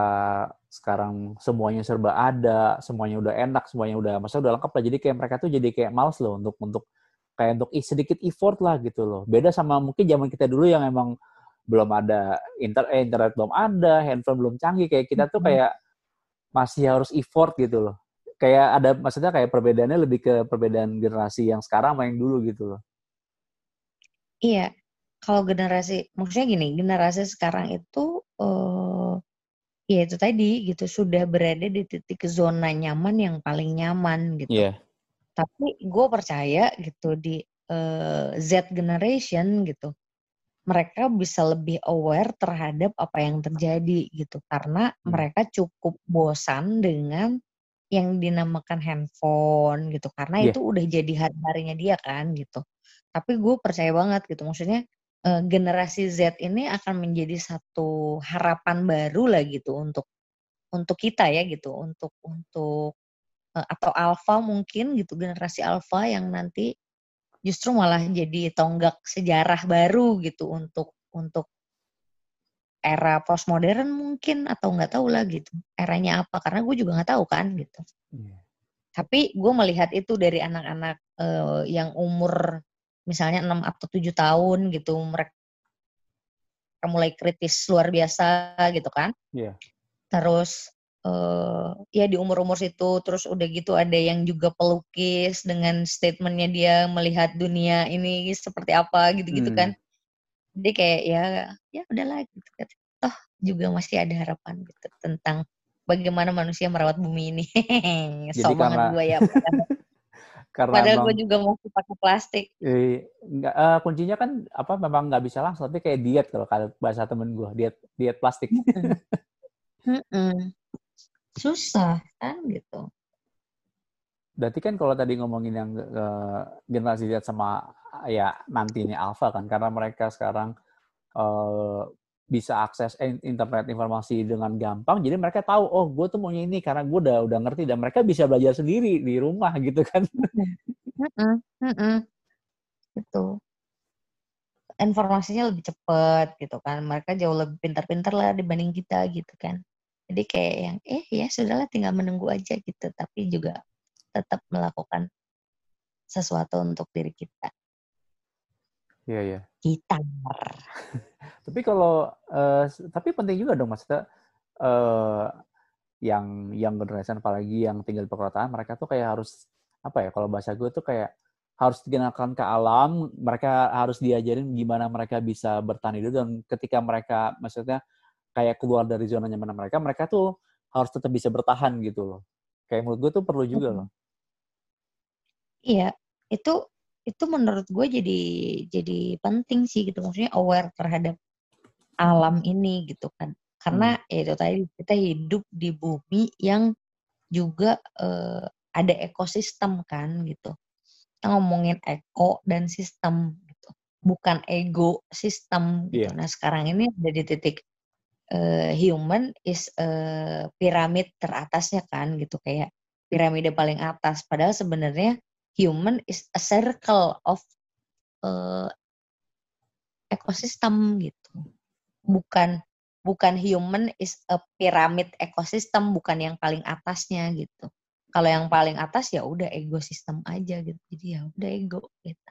A: sekarang semuanya serba ada, semuanya udah enak, semuanya udah masa udah lengkap lah. Jadi kayak mereka tuh jadi kayak males loh untuk untuk kayak untuk ih, sedikit effort lah gitu loh. Beda sama mungkin zaman kita dulu yang emang belum ada inter eh, internet belum ada, handphone belum canggih kayak kita tuh kayak masih harus effort gitu loh. Kayak ada maksudnya kayak perbedaannya lebih ke perbedaan generasi yang sekarang sama yang dulu gitu loh.
B: Iya, kalau generasi, maksudnya gini, generasi sekarang itu, eh ya itu tadi gitu, sudah berada di titik zona nyaman yang paling nyaman gitu.
A: Iya.
B: Tapi gue percaya gitu di eh, Z generation gitu, mereka bisa lebih aware terhadap apa yang terjadi gitu, karena
A: Hmm.
B: mereka cukup bosan dengan yang dinamakan handphone gitu, karena
A: Iya.
B: itu udah jadi hari-harinya dia kan gitu. Tapi gue percaya banget gitu, maksudnya generasi Z ini akan menjadi satu harapan baru lah gitu untuk untuk kita ya gitu, untuk untuk eh, atau alpha mungkin gitu, generasi alpha yang nanti justru malah jadi tonggak sejarah baru gitu untuk untuk era postmodern mungkin atau nggak tahu lah gitu eranya apa karena gue juga nggak tahu kan gitu
A: Iya.
B: tapi gue melihat itu dari anak-anak eh, yang umur misalnya 6 atau 7 tahun gitu mereka mulai kritis luar biasa gitu kan.
A: Iya.
B: terus eh ya di umur-umur situ terus udah gitu ada yang juga pelukis dengan statementnya dia melihat dunia ini seperti apa gitu-gitu
A: Hmm.
B: kan. Jadi kayak ya ya udahlah gitu kan. Toh juga masih ada harapan gitu tentang bagaimana manusia merawat bumi ini.
A: Jadi
B: so banget
A: karena-
B: gue ya
A: Karena
B: padahal gue juga masih pakai plastik.
A: Eh, nggak, eh, kuncinya kan apa memang nggak bisa langsung tapi kayak diet kalau bahasa temen gue diet diet plastik.
B: Susah kan gitu.
A: Berarti kan kalau tadi ngomongin yang eh, generasi Z sama ya nantinya alpha kan karena mereka sekarang eh, bisa akses in- internet informasi dengan gampang jadi mereka tahu oh gue tuh maunya ini karena gue udah udah ngerti dan mereka bisa belajar sendiri di rumah gitu kan.
B: Mm-mm. gitu. Informasinya lebih cepat gitu kan. Mereka jauh lebih pintar-pintar lah dibanding kita gitu kan. Jadi kayak yang eh ya sudahlah tinggal menunggu aja gitu. Tapi juga tetap melakukan sesuatu untuk diri kita
A: iya iya.
B: Kita
A: Tapi kalau s- tapi penting juga dong maksudnya eh yang yang generation apalagi yang tinggal di perkotaan mereka tuh kayak harus apa ya kalau bahasa gue tuh kayak harus dikenalkan ke alam mereka harus diajarin gimana mereka bisa bertahan hidup dan ketika mereka maksudnya kayak keluar dari zona nyaman mereka mereka tuh harus tetap bisa bertahan gitu loh. Kayak menurut gue tuh perlu juga loh.
B: Iya itu itu menurut gue jadi jadi penting sih gitu. Maksudnya aware terhadap alam ini gitu kan. Karena ya itu tadi kita hidup di bumi yang juga eh, ada ekosistem kan gitu. Kita ngomongin eko dan sistem gitu. Bukan ego sistem gitu.
A: Iya.
B: nah sekarang ini ada di titik eh, human is eh, piramid teratasnya kan gitu. Kayak piramida paling atas. Padahal sebenarnya human is a circle of eh, ekosistem gitu. Bukan bukan human is a pyramid ekosistem, bukan yang paling atasnya gitu. Kalau yang paling atas ya udah ego sistem aja gitu. Jadi ya udah ego gitu.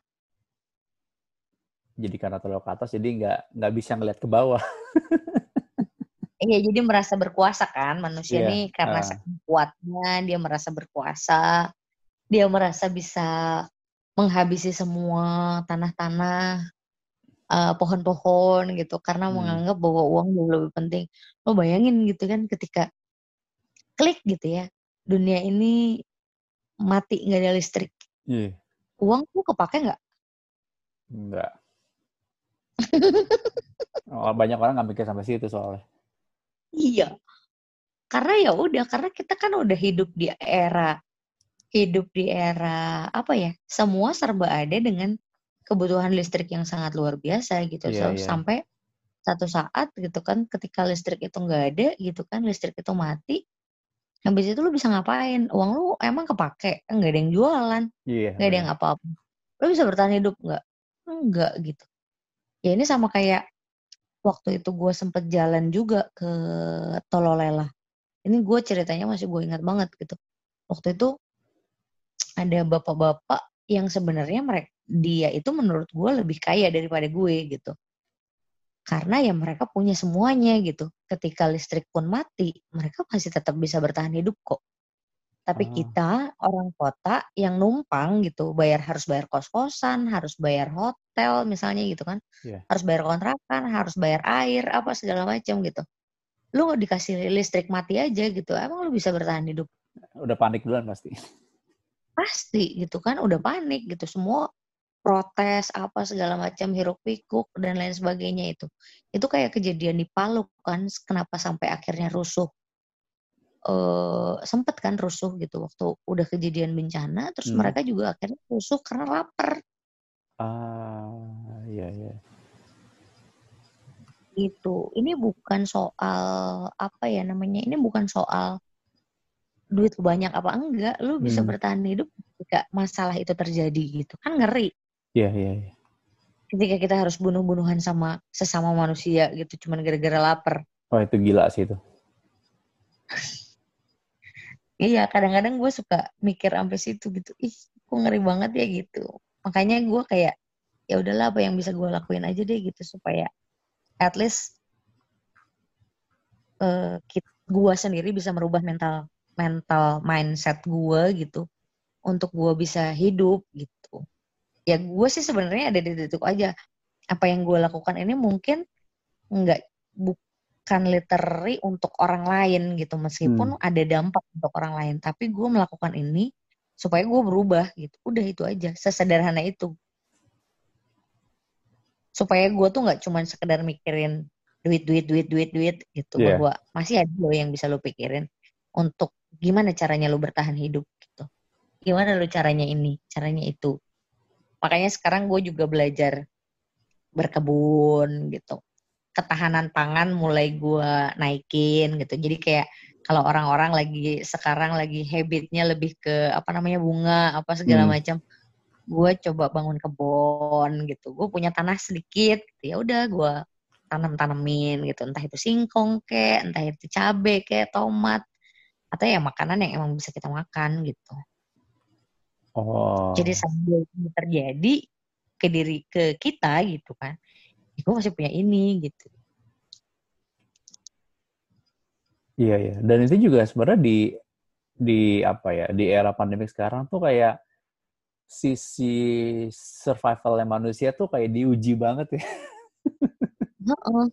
A: Jadi karena terlalu ke atas jadi nggak nggak bisa ngeliat ke bawah.
B: Iya, jadi merasa berkuasa kan manusia
A: Iya,
B: nih karena saking kuatnya dia merasa berkuasa, dia merasa bisa menghabisi semua tanah-tanah, eh, pohon-pohon gitu karena
A: Hmm.
B: menganggap bahwa uang jauh lebih penting. Lo bayangin gitu kan ketika klik gitu ya, dunia ini mati nggak ada listrik,
A: Iya.
B: uang tuh kepake nggak?
A: Enggak. Oh, banyak orang nggak mikir sampai situ soalnya.
B: Iya. Karena ya udah, karena kita kan udah hidup di era hidup di era apa ya? Semua serba ada dengan kebutuhan listrik yang sangat luar biasa gitu.
A: Iya,
B: So,
A: iya.
B: sampai satu saat gitu kan ketika listrik itu nggak ada gitu kan, listrik itu mati. Habis itu lu bisa ngapain? Uang lu emang kepake? Nggak ada yang jualan,
A: Iya.
B: nggak ada yang apa-apa. Lu bisa bertahan hidup nggak? Enggak gitu. Ya ini sama kayak waktu itu gue sempet jalan juga ke Tololela. Ini gue ceritanya masih gue ingat banget gitu. Waktu itu ada bapak-bapak yang sebenarnya mereka dia itu menurut gue lebih kaya daripada gue gitu. Karena ya mereka punya semuanya gitu. Ketika listrik pun mati, mereka masih tetap bisa bertahan hidup kok. Tapi
A: Ah.
B: kita orang kota yang numpang gitu, bayar harus bayar kos-kosan, harus bayar hotel misalnya gitu kan,
A: Iya.
B: harus bayar kontrakan, harus bayar air, apa segala macam gitu. Lu dikasih listrik mati aja gitu, emang lu bisa bertahan hidup?
A: Udah panik duluan pasti.
B: Pasti gitu kan, udah panik gitu, semua protes apa segala macam hiruk pikuk dan lain sebagainya itu. Itu kayak kejadian di Palu kan, kenapa sampai akhirnya rusuh eh sempet kan rusuh gitu waktu udah kejadian bencana terus
A: Hmm.
B: mereka juga akhirnya rusuh karena lapar
A: Ah, iya iya.
B: gitu. Ini bukan soal apa ya namanya? Ini bukan soal duit lu banyak apa enggak, lu bisa
A: Hmm.
B: bertahan hidup ketika masalah itu terjadi gitu. Kan ngeri
A: Iya iya iya.
B: ketika kita harus bunuh-bunuhan sama sesama manusia gitu cuman gara-gara lapar.
A: Oh itu gila sih itu.
B: Iya, kadang-kadang gue suka mikir sampai situ gitu. Ih, kok ngeri banget ya gitu. Makanya gue kayak ya udahlah apa yang bisa gue lakuin aja deh gitu supaya at least eh gue sendiri bisa merubah mental mental mindset gue gitu untuk gue bisa hidup gitu. Ya gue sih sebenarnya ada di titik aja. Apa yang gue lakukan ini mungkin nggak bukan literally untuk orang lain gitu meskipun ada dampak untuk orang lain tapi gue melakukan ini supaya gue berubah gitu udah itu aja sesederhana itu supaya gue tuh nggak cuma sekedar mikirin duit duit duit duit duit gitu
A: Iya.
B: bahwa masih ada loh yang bisa lo pikirin untuk gimana caranya lo bertahan hidup gitu gimana lo caranya ini caranya itu makanya sekarang gue juga belajar berkebun gitu ketahanan pangan mulai gue naikin gitu. Jadi kayak kalau orang-orang lagi sekarang lagi habitnya lebih ke apa namanya bunga apa segala
A: Hmm.
B: macam, gue coba bangun kebun gitu. Gue punya tanah sedikit, gitu. ya udah gue tanam tanemin gitu. Entah itu singkong kek, entah itu cabe kek, tomat atau ya makanan yang emang bisa kita makan gitu.
A: Oh.
B: Jadi sambil ini terjadi ke diri ke kita gitu kan, gue masih punya ini gitu.
A: Iya iya. Dan itu juga sebenarnya di di apa ya di era pandemi sekarang tuh kayak sisi survivalnya manusia tuh kayak diuji banget ya.
B: Heeh.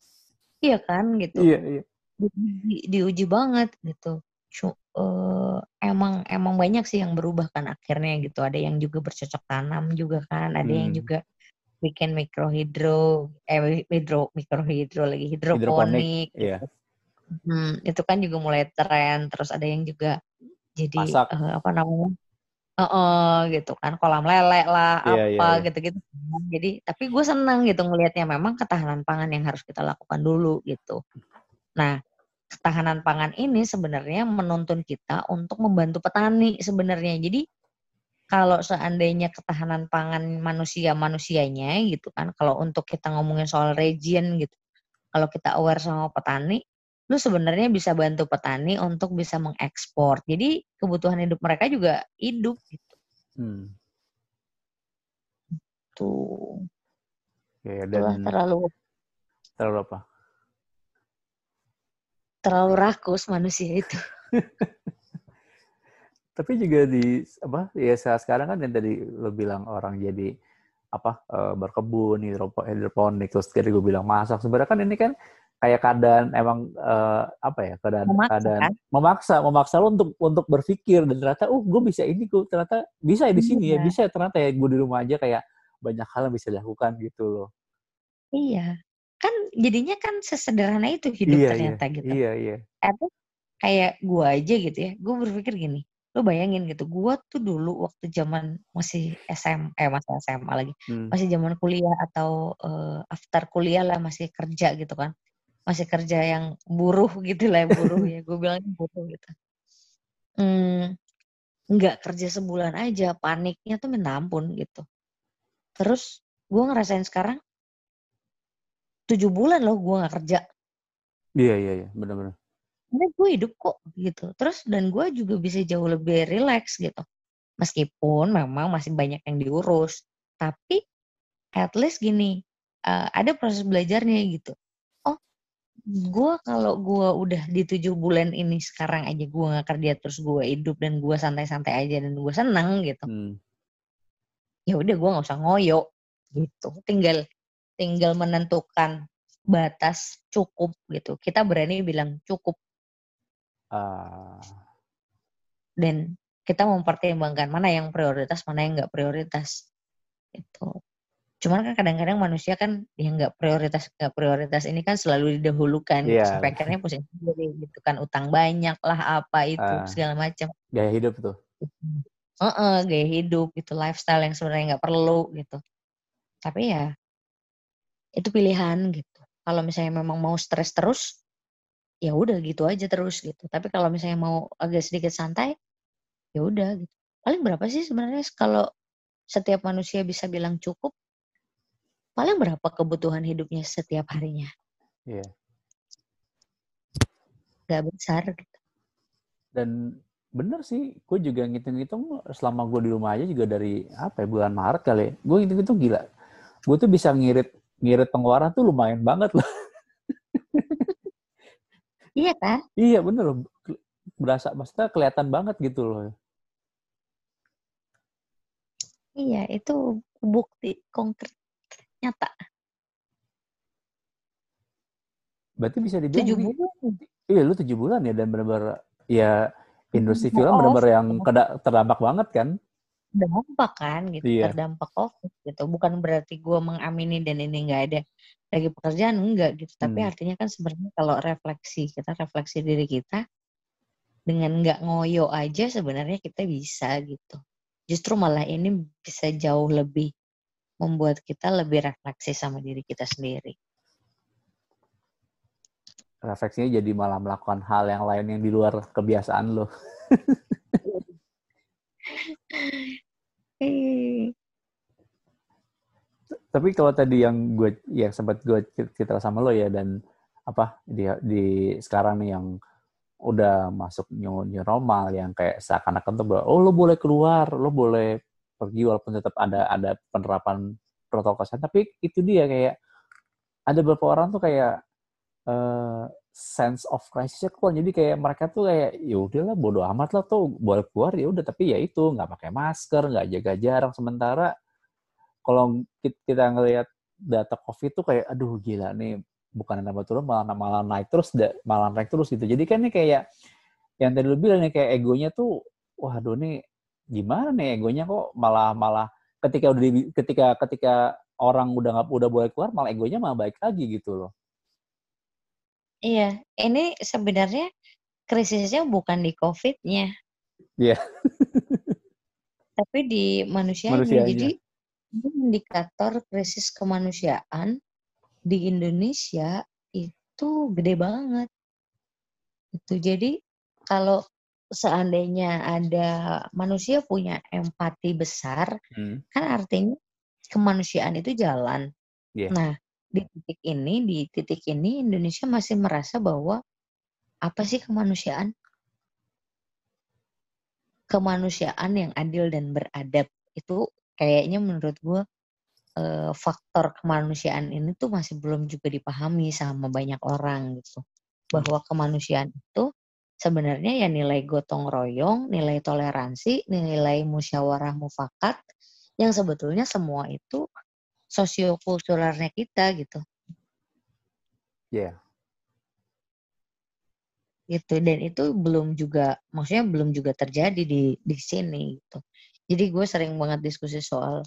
B: Iya kan gitu.
A: Iya iya.
B: Di, di- diuji banget gitu. Eh, emang emang banyak sih yang berubah kan akhirnya gitu. Ada yang juga bercocok tanam juga kan. Ada yang
A: Hmm.
B: juga bikin mikrohidro, eh hidro mikrohidro lagi
A: Hidroponik.
B: hidroponik.
A: Iya.
B: Hmm, itu kan juga mulai tren. Terus ada yang juga jadi
A: Masak.
B: eh, apa namanya? Heeh, gitu kan kolam lele lah
A: Iya, iya,
B: apa
A: iya.
B: gitu-gitu. Jadi tapi gue seneng gitu ngelihatnya memang ketahanan pangan yang harus kita lakukan dulu gitu. Nah ketahanan pangan ini sebenarnya menuntun kita untuk membantu petani sebenarnya. Jadi kalau seandainya ketahanan pangan manusia manusianya gitu kan kalau untuk kita ngomongin soal region gitu kalau kita aware sama petani lu sebenarnya bisa bantu petani untuk bisa mengekspor jadi kebutuhan hidup mereka juga hidup gitu
A: hmm.
B: tuh
A: ya, dan
B: terlalu
A: terlalu apa
B: terlalu rakus manusia itu.
A: Tapi juga di apa ya saat sekarang kan yang tadi lo bilang orang jadi apa uh, berkebun hidropo- hidroponik terus tadi gue bilang masak. Sebenarnya kan ini kan kayak keadaan emang uh, apa ya keadaan
B: Memaksa,
A: keadaan
B: kan?
A: memaksa memaksa lo untuk untuk berpikir. Dan ternyata oh gue bisa ini gue ternyata bisa ya di sini ya
B: Iya.
A: bisa ya ternyata ya gue di rumah aja. Kayak banyak hal yang bisa dilakukan gitu loh.
B: Iya kan jadinya kan sesederhana itu hidup
A: iya iya.
B: ternyata gitu.
A: Iya iya.
B: Atau kayak gua aja gitu ya gue berpikir gini lo bayangin gitu gua tuh dulu waktu zaman masih SM eh masih SMA lagi
A: Hmm.
B: masih zaman kuliah atau eh, after kuliah lah masih kerja gitu kan. Masih kerja yang buruh gitu lah buruh ya gue bilangnya buruh gitu. Hmm, nggak kerja sebulan aja paniknya tuh minta ampun gitu. Terus gue ngerasain sekarang tujuh bulan loh gue nggak kerja
A: iya iya iya benar-benar
B: Karena gue hidup kok gitu. Terus dan gue juga bisa jauh lebih rileks gitu. Meskipun memang masih banyak yang diurus. Tapi at least gini, eh, ada proses belajarnya gitu. Oh, gue kalau gue udah di tujuh bulan ini sekarang aja gue nggak kerja terus gue hidup dan gue santai-santai aja dan gue seneng gitu.
A: hmm.
B: Ya udah gue nggak usah ngoyo gitu. Tinggal tinggal menentukan batas cukup gitu. Kita berani bilang cukup.
A: Ah,
B: dan kita mempertimbangkan mana yang prioritas mana yang nggak prioritas itu cuman kan kadang-kadang manusia kan yang nggak prioritas nggak prioritas ini kan selalu didahulukan.
A: Iya.
B: sampai akhirnya pusing sendiri gitu kan. Utang banyak lah apa itu
A: Ah.
B: segala macam.
A: Gaya hidup tuh.
B: Heeh, gaya hidup gitu lifestyle yang sebenarnya nggak perlu gitu. Tapi ya itu pilihan gitu. Kalau misalnya memang mau stres terus ya udah gitu aja terus gitu. Tapi kalau misalnya mau agak sedikit santai ya udah gitu. Paling berapa sih sebenarnya kalau setiap manusia bisa bilang cukup? Paling berapa kebutuhan hidupnya setiap harinya?
A: Iya.
B: nggak besar gitu.
A: Dan bener sih gue juga ngitung-ngitung selama gue di rumah aja juga dari apa ya bulan Maret kali ya. Gue ngitung-ngitung gila. Gue tuh bisa ngirit ngirit pengeluaran tuh lumayan banget loh.
B: Iya kan?
A: Iya bener loh. Berasa maksudnya kelihatan banget gitu loh.
B: Iya itu bukti konkret nyata.
A: Berarti bisa dibilang
B: tujuh bulan.
A: Iya lu tujuh bulan ya dan bener-bener ya industri film
B: off.
A: bener-bener yang keda- terdampak banget kan
B: terdampak kan gitu
A: Iya.
B: terdampak covid gitu. Bukan berarti gue mengamini dan ini nggak ada lagi pekerjaan enggak gitu. Tapi
A: Hmm.
B: artinya kan sebenarnya kalau refleksi kita refleksi diri kita dengan nggak ngoyo aja sebenarnya kita bisa gitu. Justru malah ini bisa jauh lebih membuat kita lebih refleksi sama diri kita sendiri.
A: Refleksinya jadi malah melakukan hal yang lain yang di luar kebiasaan lo tapi kalau tadi yang gue yang sempat gue cerita sama lo ya dan apa di di sekarang nih yang udah masuk new, new normal yang kayak seakan-akan tuh bahwa, oh lo boleh keluar lo boleh pergi walaupun tetap ada ada penerapan protokol kesehatan. Tapi itu dia kayak ada beberapa orang tuh kayak eh, sense of crisisnya keluar. Jadi kayak mereka tuh kayak ya udahlah bodo amat lah tuh boleh keluar ya udah. Tapi ya itu nggak pakai masker nggak jaga jarak. Sementara kalau kit- kita ngelihat data covid tuh kayak aduh gila nih bukan nambah turun malah malah naik terus malah naik terus gitu. Jadi kan ini kayak yang tadi lu bilang nih kayak egonya tuh waduh nih gimana nih egonya kok malah malah ketika udah di- ketika ketika orang udah nggak udah boleh keluar malah egonya malah baik lagi gitu loh
B: iya ini sebenarnya krisisnya bukan di covidnya
A: Iya.
B: tapi di manusianya.
A: Manusianya.
B: Jadi ini indikator krisis kemanusiaan di Indonesia itu gede banget. Itu jadi kalau seandainya ada manusia punya empati besar,
A: Hmm.
B: kan artinya kemanusiaan itu jalan.
A: Iya.
B: Nah, di titik ini, di titik ini Indonesia masih merasa bahwa apa sih kemanusiaan? Kemanusiaan yang adil dan beradab itu kayaknya menurut gue eh, faktor kemanusiaan ini tuh masih belum juga dipahami sama banyak orang gitu. Bahwa kemanusiaan itu sebenarnya ya nilai gotong royong, nilai toleransi, nilai musyawarah mufakat yang sebetulnya semua itu sosiokulturalnya kita gitu.
A: Iya.
B: gitu dan itu belum juga maksudnya belum juga terjadi di di sini gitu jadi gue sering banget diskusi soal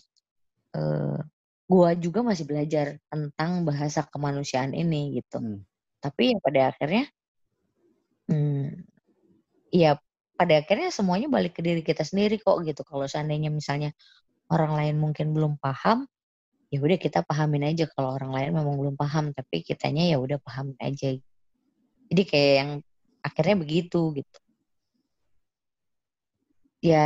B: eh gue juga masih belajar tentang bahasa kemanusiaan ini gitu
A: Hmm.
B: tapi ya pada akhirnya hmm, ya pada akhirnya semuanya balik ke diri kita sendiri kok gitu kalau seandainya misalnya orang lain mungkin belum paham ya udah kita pahamin aja kalau orang lain memang belum paham tapi kitanya ya udah pahamin aja. Jadi kayak yang akhirnya begitu gitu. Ya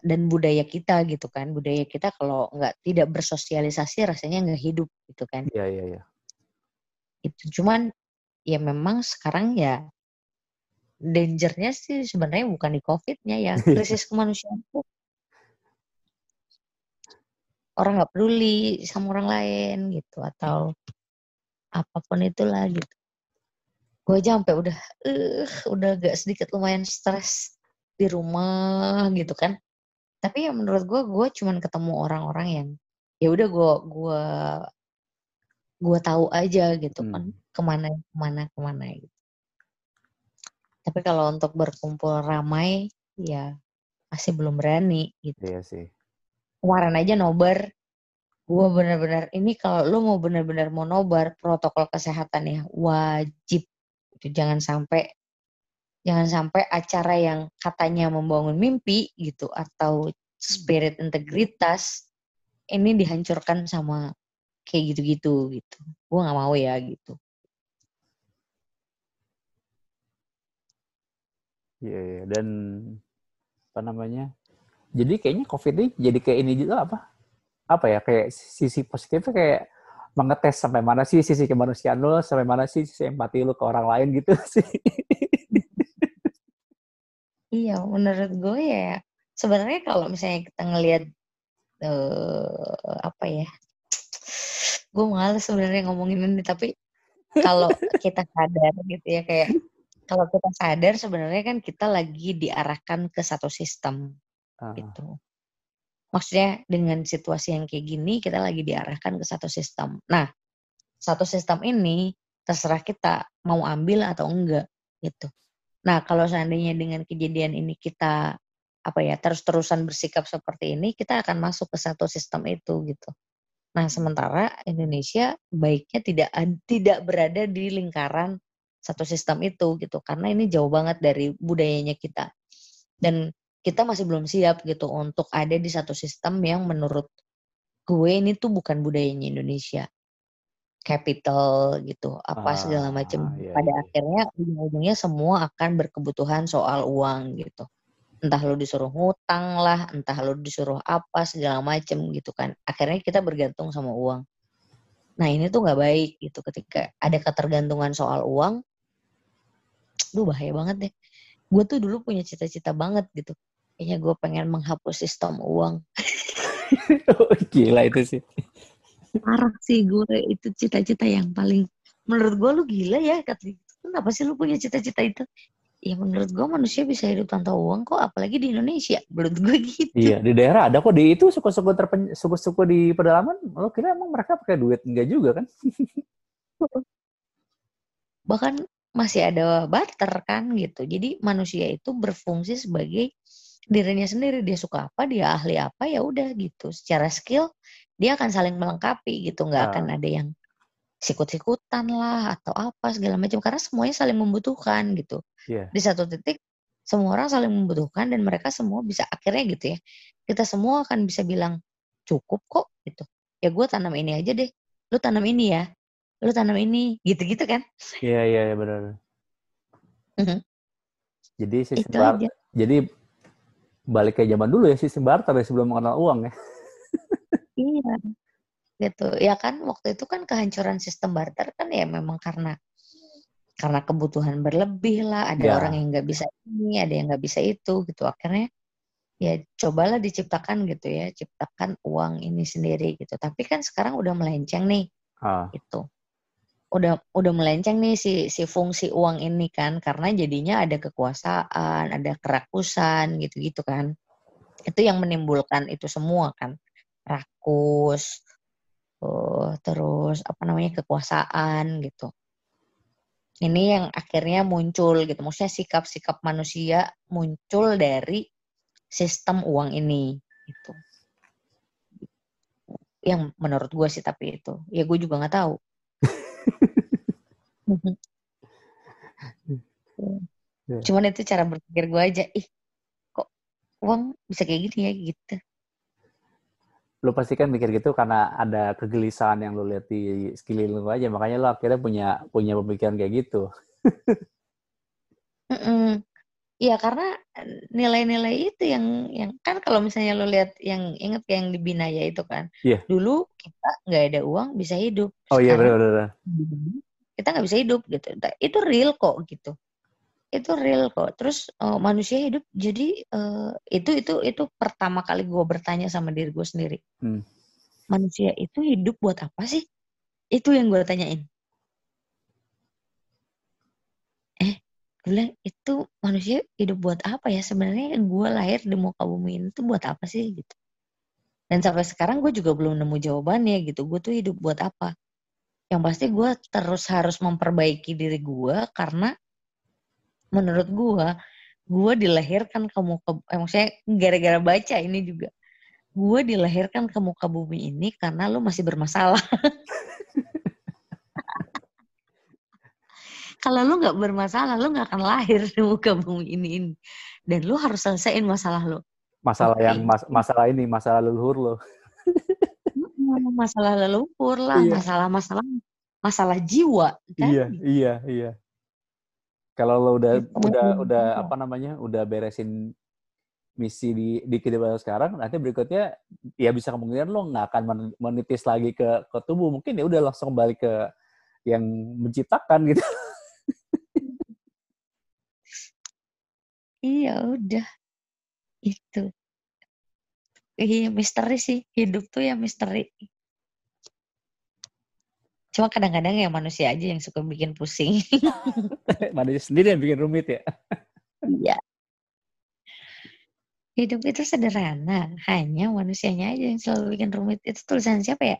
B: dan budaya kita gitu kan. Budaya kita kalau nggak tidak bersosialisasi rasanya nggak hidup gitu kan.
A: Iya, iya, iya.
B: itu cuman ya memang sekarang ya dangernya sih sebenarnya bukan di covidnya ya. Krisis kemanusiaan tuh orang nggak peduli sama orang lain gitu atau apa pun itulah gitu gue aja sampai udah eh udah agak sedikit lumayan stres di rumah gitu kan tapi ya menurut gue gue cuman ketemu orang-orang yang ya udah gue gue gue tahu aja gitu kan
A: Hmm.
B: ke mana ke mana ke mana gitu tapi kalau untuk berkumpul ramai ya masih belum berani gitu
A: Iya sih.
B: Kemarin aja nobar. Gue bener-bener ini kalau lu mau bener-bener mau nobar protokol kesehatan ya wajib. Itu jangan sampai jangan sampai acara yang katanya membangun mimpi gitu atau spirit integritas ini dihancurkan sama kayak gitu-gitu gitu. Gue nggak mau ya gitu.
A: Iya, iya. Dan apa namanya? Jadi kayaknya COVID ini jadi kayak ini juga apa? Apa ya? Kayak sisi positifnya kayak mengetes sampai mana sih sisi kemanusiaan lo, sampai mana sih sisi empati lo ke orang lain gitu sih.
B: iya menurut gue ya sebenarnya kalau misalnya kita ngelihat eh, apa ya gue males sebenarnya ngomongin ini tapi kalau kita sadar gitu ya kayak kalau kita sadar sebenarnya kan kita lagi diarahkan ke satu sistem
A: Ah,
B: gitu. Maksudnya dengan situasi yang kayak gini kita lagi diarahkan ke satu sistem. Nah, satu sistem ini terserah kita mau ambil atau enggak gitu. Nah, kalau seandainya dengan kejadian ini kita apa ya terus-terusan bersikap seperti ini, kita akan masuk ke satu sistem itu gitu. Nah, sementara Indonesia baiknya tidak tidak berada di lingkaran satu sistem itu gitu karena ini jauh banget dari budayanya kita. Dan kita masih belum siap gitu untuk ada di satu sistem yang menurut gue ini tuh bukan budayanya Indonesia. Capital gitu, apa segala macam.
A: Ah, iya,
B: Pada
A: iya.
B: akhirnya ujung-ujungnya semua akan berkebutuhan soal uang gitu. Entah lo disuruh ngutang lah, entah lo disuruh apa segala macam gitu kan. Akhirnya kita bergantung sama uang. Nah ini tuh nggak baik gitu ketika ada ketergantungan soal uang. Duh bahaya banget deh. Gue tuh dulu punya cita-cita banget gitu. Kayaknya gue pengen menghapus sistem uang.
A: Oh, Gila itu sih.
B: Parah sih gue itu cita-cita yang paling menurut gue lu gila ya kata gitu. Kenapa sih lu punya cita-cita itu? Ya menurut gue manusia bisa hidup tanpa uang kok apalagi di Indonesia. Menurut gue gitu.
A: Iya, di daerah ada kok di itu suku-suku terpen suku-suku di pedalaman. Lo kira emang mereka pakai duit enggak juga kan?
B: Bahkan masih ada barter kan gitu. Jadi manusia itu berfungsi sebagai dirinya sendiri. Dia suka apa, dia ahli apa ya udah gitu. Secara skill dia akan saling melengkapi gitu. Nggak
A: Ah.
B: akan ada yang sikut-sikutan lah atau apa segala macam karena semuanya saling membutuhkan gitu.
A: Iya.
B: Di satu titik semua orang saling membutuhkan dan mereka semua bisa akhirnya gitu ya. Kita semua akan bisa bilang cukup kok gitu. Ya gue tanam ini aja deh. Lu tanam ini ya. Lu tanam ini gitu-gitu kan.
A: Iya, iya, iya benar. Jadi sistem
B: Itu
A: bar
B: aja.
A: jadi balik ke zaman dulu ya sistem barter ya sebelum mengenal uang ya.
B: Iya. Gitu. Ya kan waktu itu kan kehancuran sistem barter kan ya memang karena karena kebutuhan berlebih lah, ada
A: Ya.
B: orang yang nggak bisa ini, ada yang nggak bisa itu gitu. Akhirnya ya cobalah diciptakan gitu ya, ciptakan uang ini sendiri gitu. Tapi kan sekarang udah melenceng nih
A: Ah,
B: gitu. Udah udah melenceng nih si si fungsi uang ini kan karena jadinya ada kekuasaan, ada kerakusan gitu-gitu kan. Itu yang menimbulkan itu semua kan. Rakus, eh, terus apa namanya kekuasaan gitu. Ini yang akhirnya muncul gitu. Maksudnya sikap-sikap manusia muncul dari sistem uang ini gitu. Yang menurut gue sih tapi itu. Ya gue juga nggak tahu.
A: Ya.
B: Cuman itu cara berpikir gue aja. Ih, kok uang bisa kayak gini ya gitu.
A: lu pasti kan mikir gitu karena ada kegelisahan yang lu lihat di sekeliling lu aja, makanya lu akhirnya punya punya pemikiran kayak gitu.
B: Iya karena eh, nilai-nilai itu yang yang kan kalau misalnya lo lihat yang inget kayak yang di Binaya itu kan,
A: Iya.
B: dulu kita nggak ada uang bisa hidup,
A: Oh iya
B: sekarang
A: benar-benar.
B: Kita nggak bisa hidup gitu. Nah, Itu real kok gitu, itu real kok. Terus eh, manusia hidup jadi eh, itu itu itu pertama kali gue bertanya sama diri gue sendiri,
A: Hmm.
B: manusia itu hidup buat apa sih? Itu yang gue tanyain. Eh, gue bilang itu manusia hidup buat apa ya? Sebenarnya gue lahir di muka bumi ini tuh buat apa sih gitu. Dan sampai sekarang gue juga belum nemu jawabannya gitu. Gue tuh hidup buat apa? Yang pasti gue terus harus memperbaiki diri gue karena menurut gue, gue dilahirkan ke muka, eh, maksudnya gara-gara baca ini juga. Gue dilahirkan ke muka bumi ini karena lu masih bermasalah. Kalau lu nggak bermasalah, lu nggak akan lahir di muka bumi ini, ini. Dan lu harus selesaiin masalah lu.
A: Masalah
B: Oke.
A: yang mas- masalah ini, masalah leluhur lo.
B: Masalah leluhur lah,
A: Iya.
B: masalah-masalah masalah jiwa kan.
A: Iya, iya, iya. Kalau lo udah
B: Gitu.
A: udah udah
B: Iya.
A: apa namanya? udah beresin misi di di kehidupan sekarang, nanti berikutnya ya bisa kemungkinan lo nggak akan men- menitis lagi ke ke tubuh. Mungkin ya udah langsung kembali ke yang menciptakan gitu.
B: Iya udah itu. Iya misteri sih hidup tuh ya misteri. Cuma kadang-kadang ya manusia aja yang suka bikin pusing.
A: Manusia sendiri yang bikin rumit ya.
B: Iya. Hidup itu sederhana, hanya manusianya aja yang selalu bikin rumit. Itu tulisan siapa ya?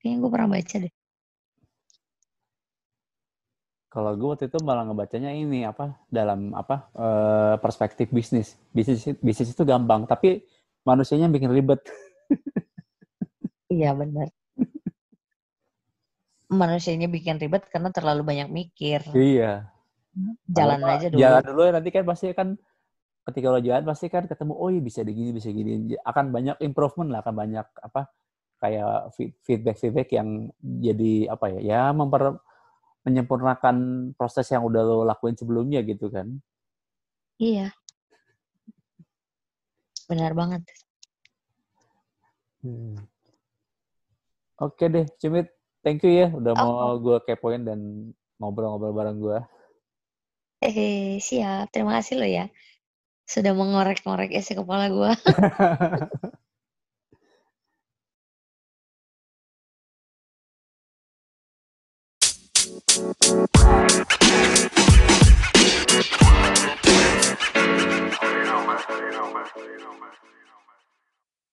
B: Kayaknya gue pernah baca deh.
A: Kalau gue waktu itu malah ngebacanya ini apa dalam apa eh, perspektif bisnis. Bisnis bisnis itu gampang, tapi manusianya yang bikin ribet.
B: Iya benar. Manusianya bikin ribet karena terlalu banyak mikir.
A: Iya.
B: Jalan
A: Kalau
B: aja dulu.
A: Jalan dulu ya nanti kan pasti kan ketika lo jalan pasti kan ketemu oh iya bisa begini bisa gini akan banyak improvement lah akan banyak apa kayak feedback feedback yang jadi apa ya ya memper menyempurnakan proses yang udah lo lakuin sebelumnya gitu kan
B: Iya. Benar banget.
A: oke deh Cimit Thank you ya udah oh. mau gue kepoin dan ngobrol-ngobrol bareng gue.
B: Eh, siap. Terima kasih lo ya. Sudah mengorek-ngorek isi kepala gue. you know, man. You know, man.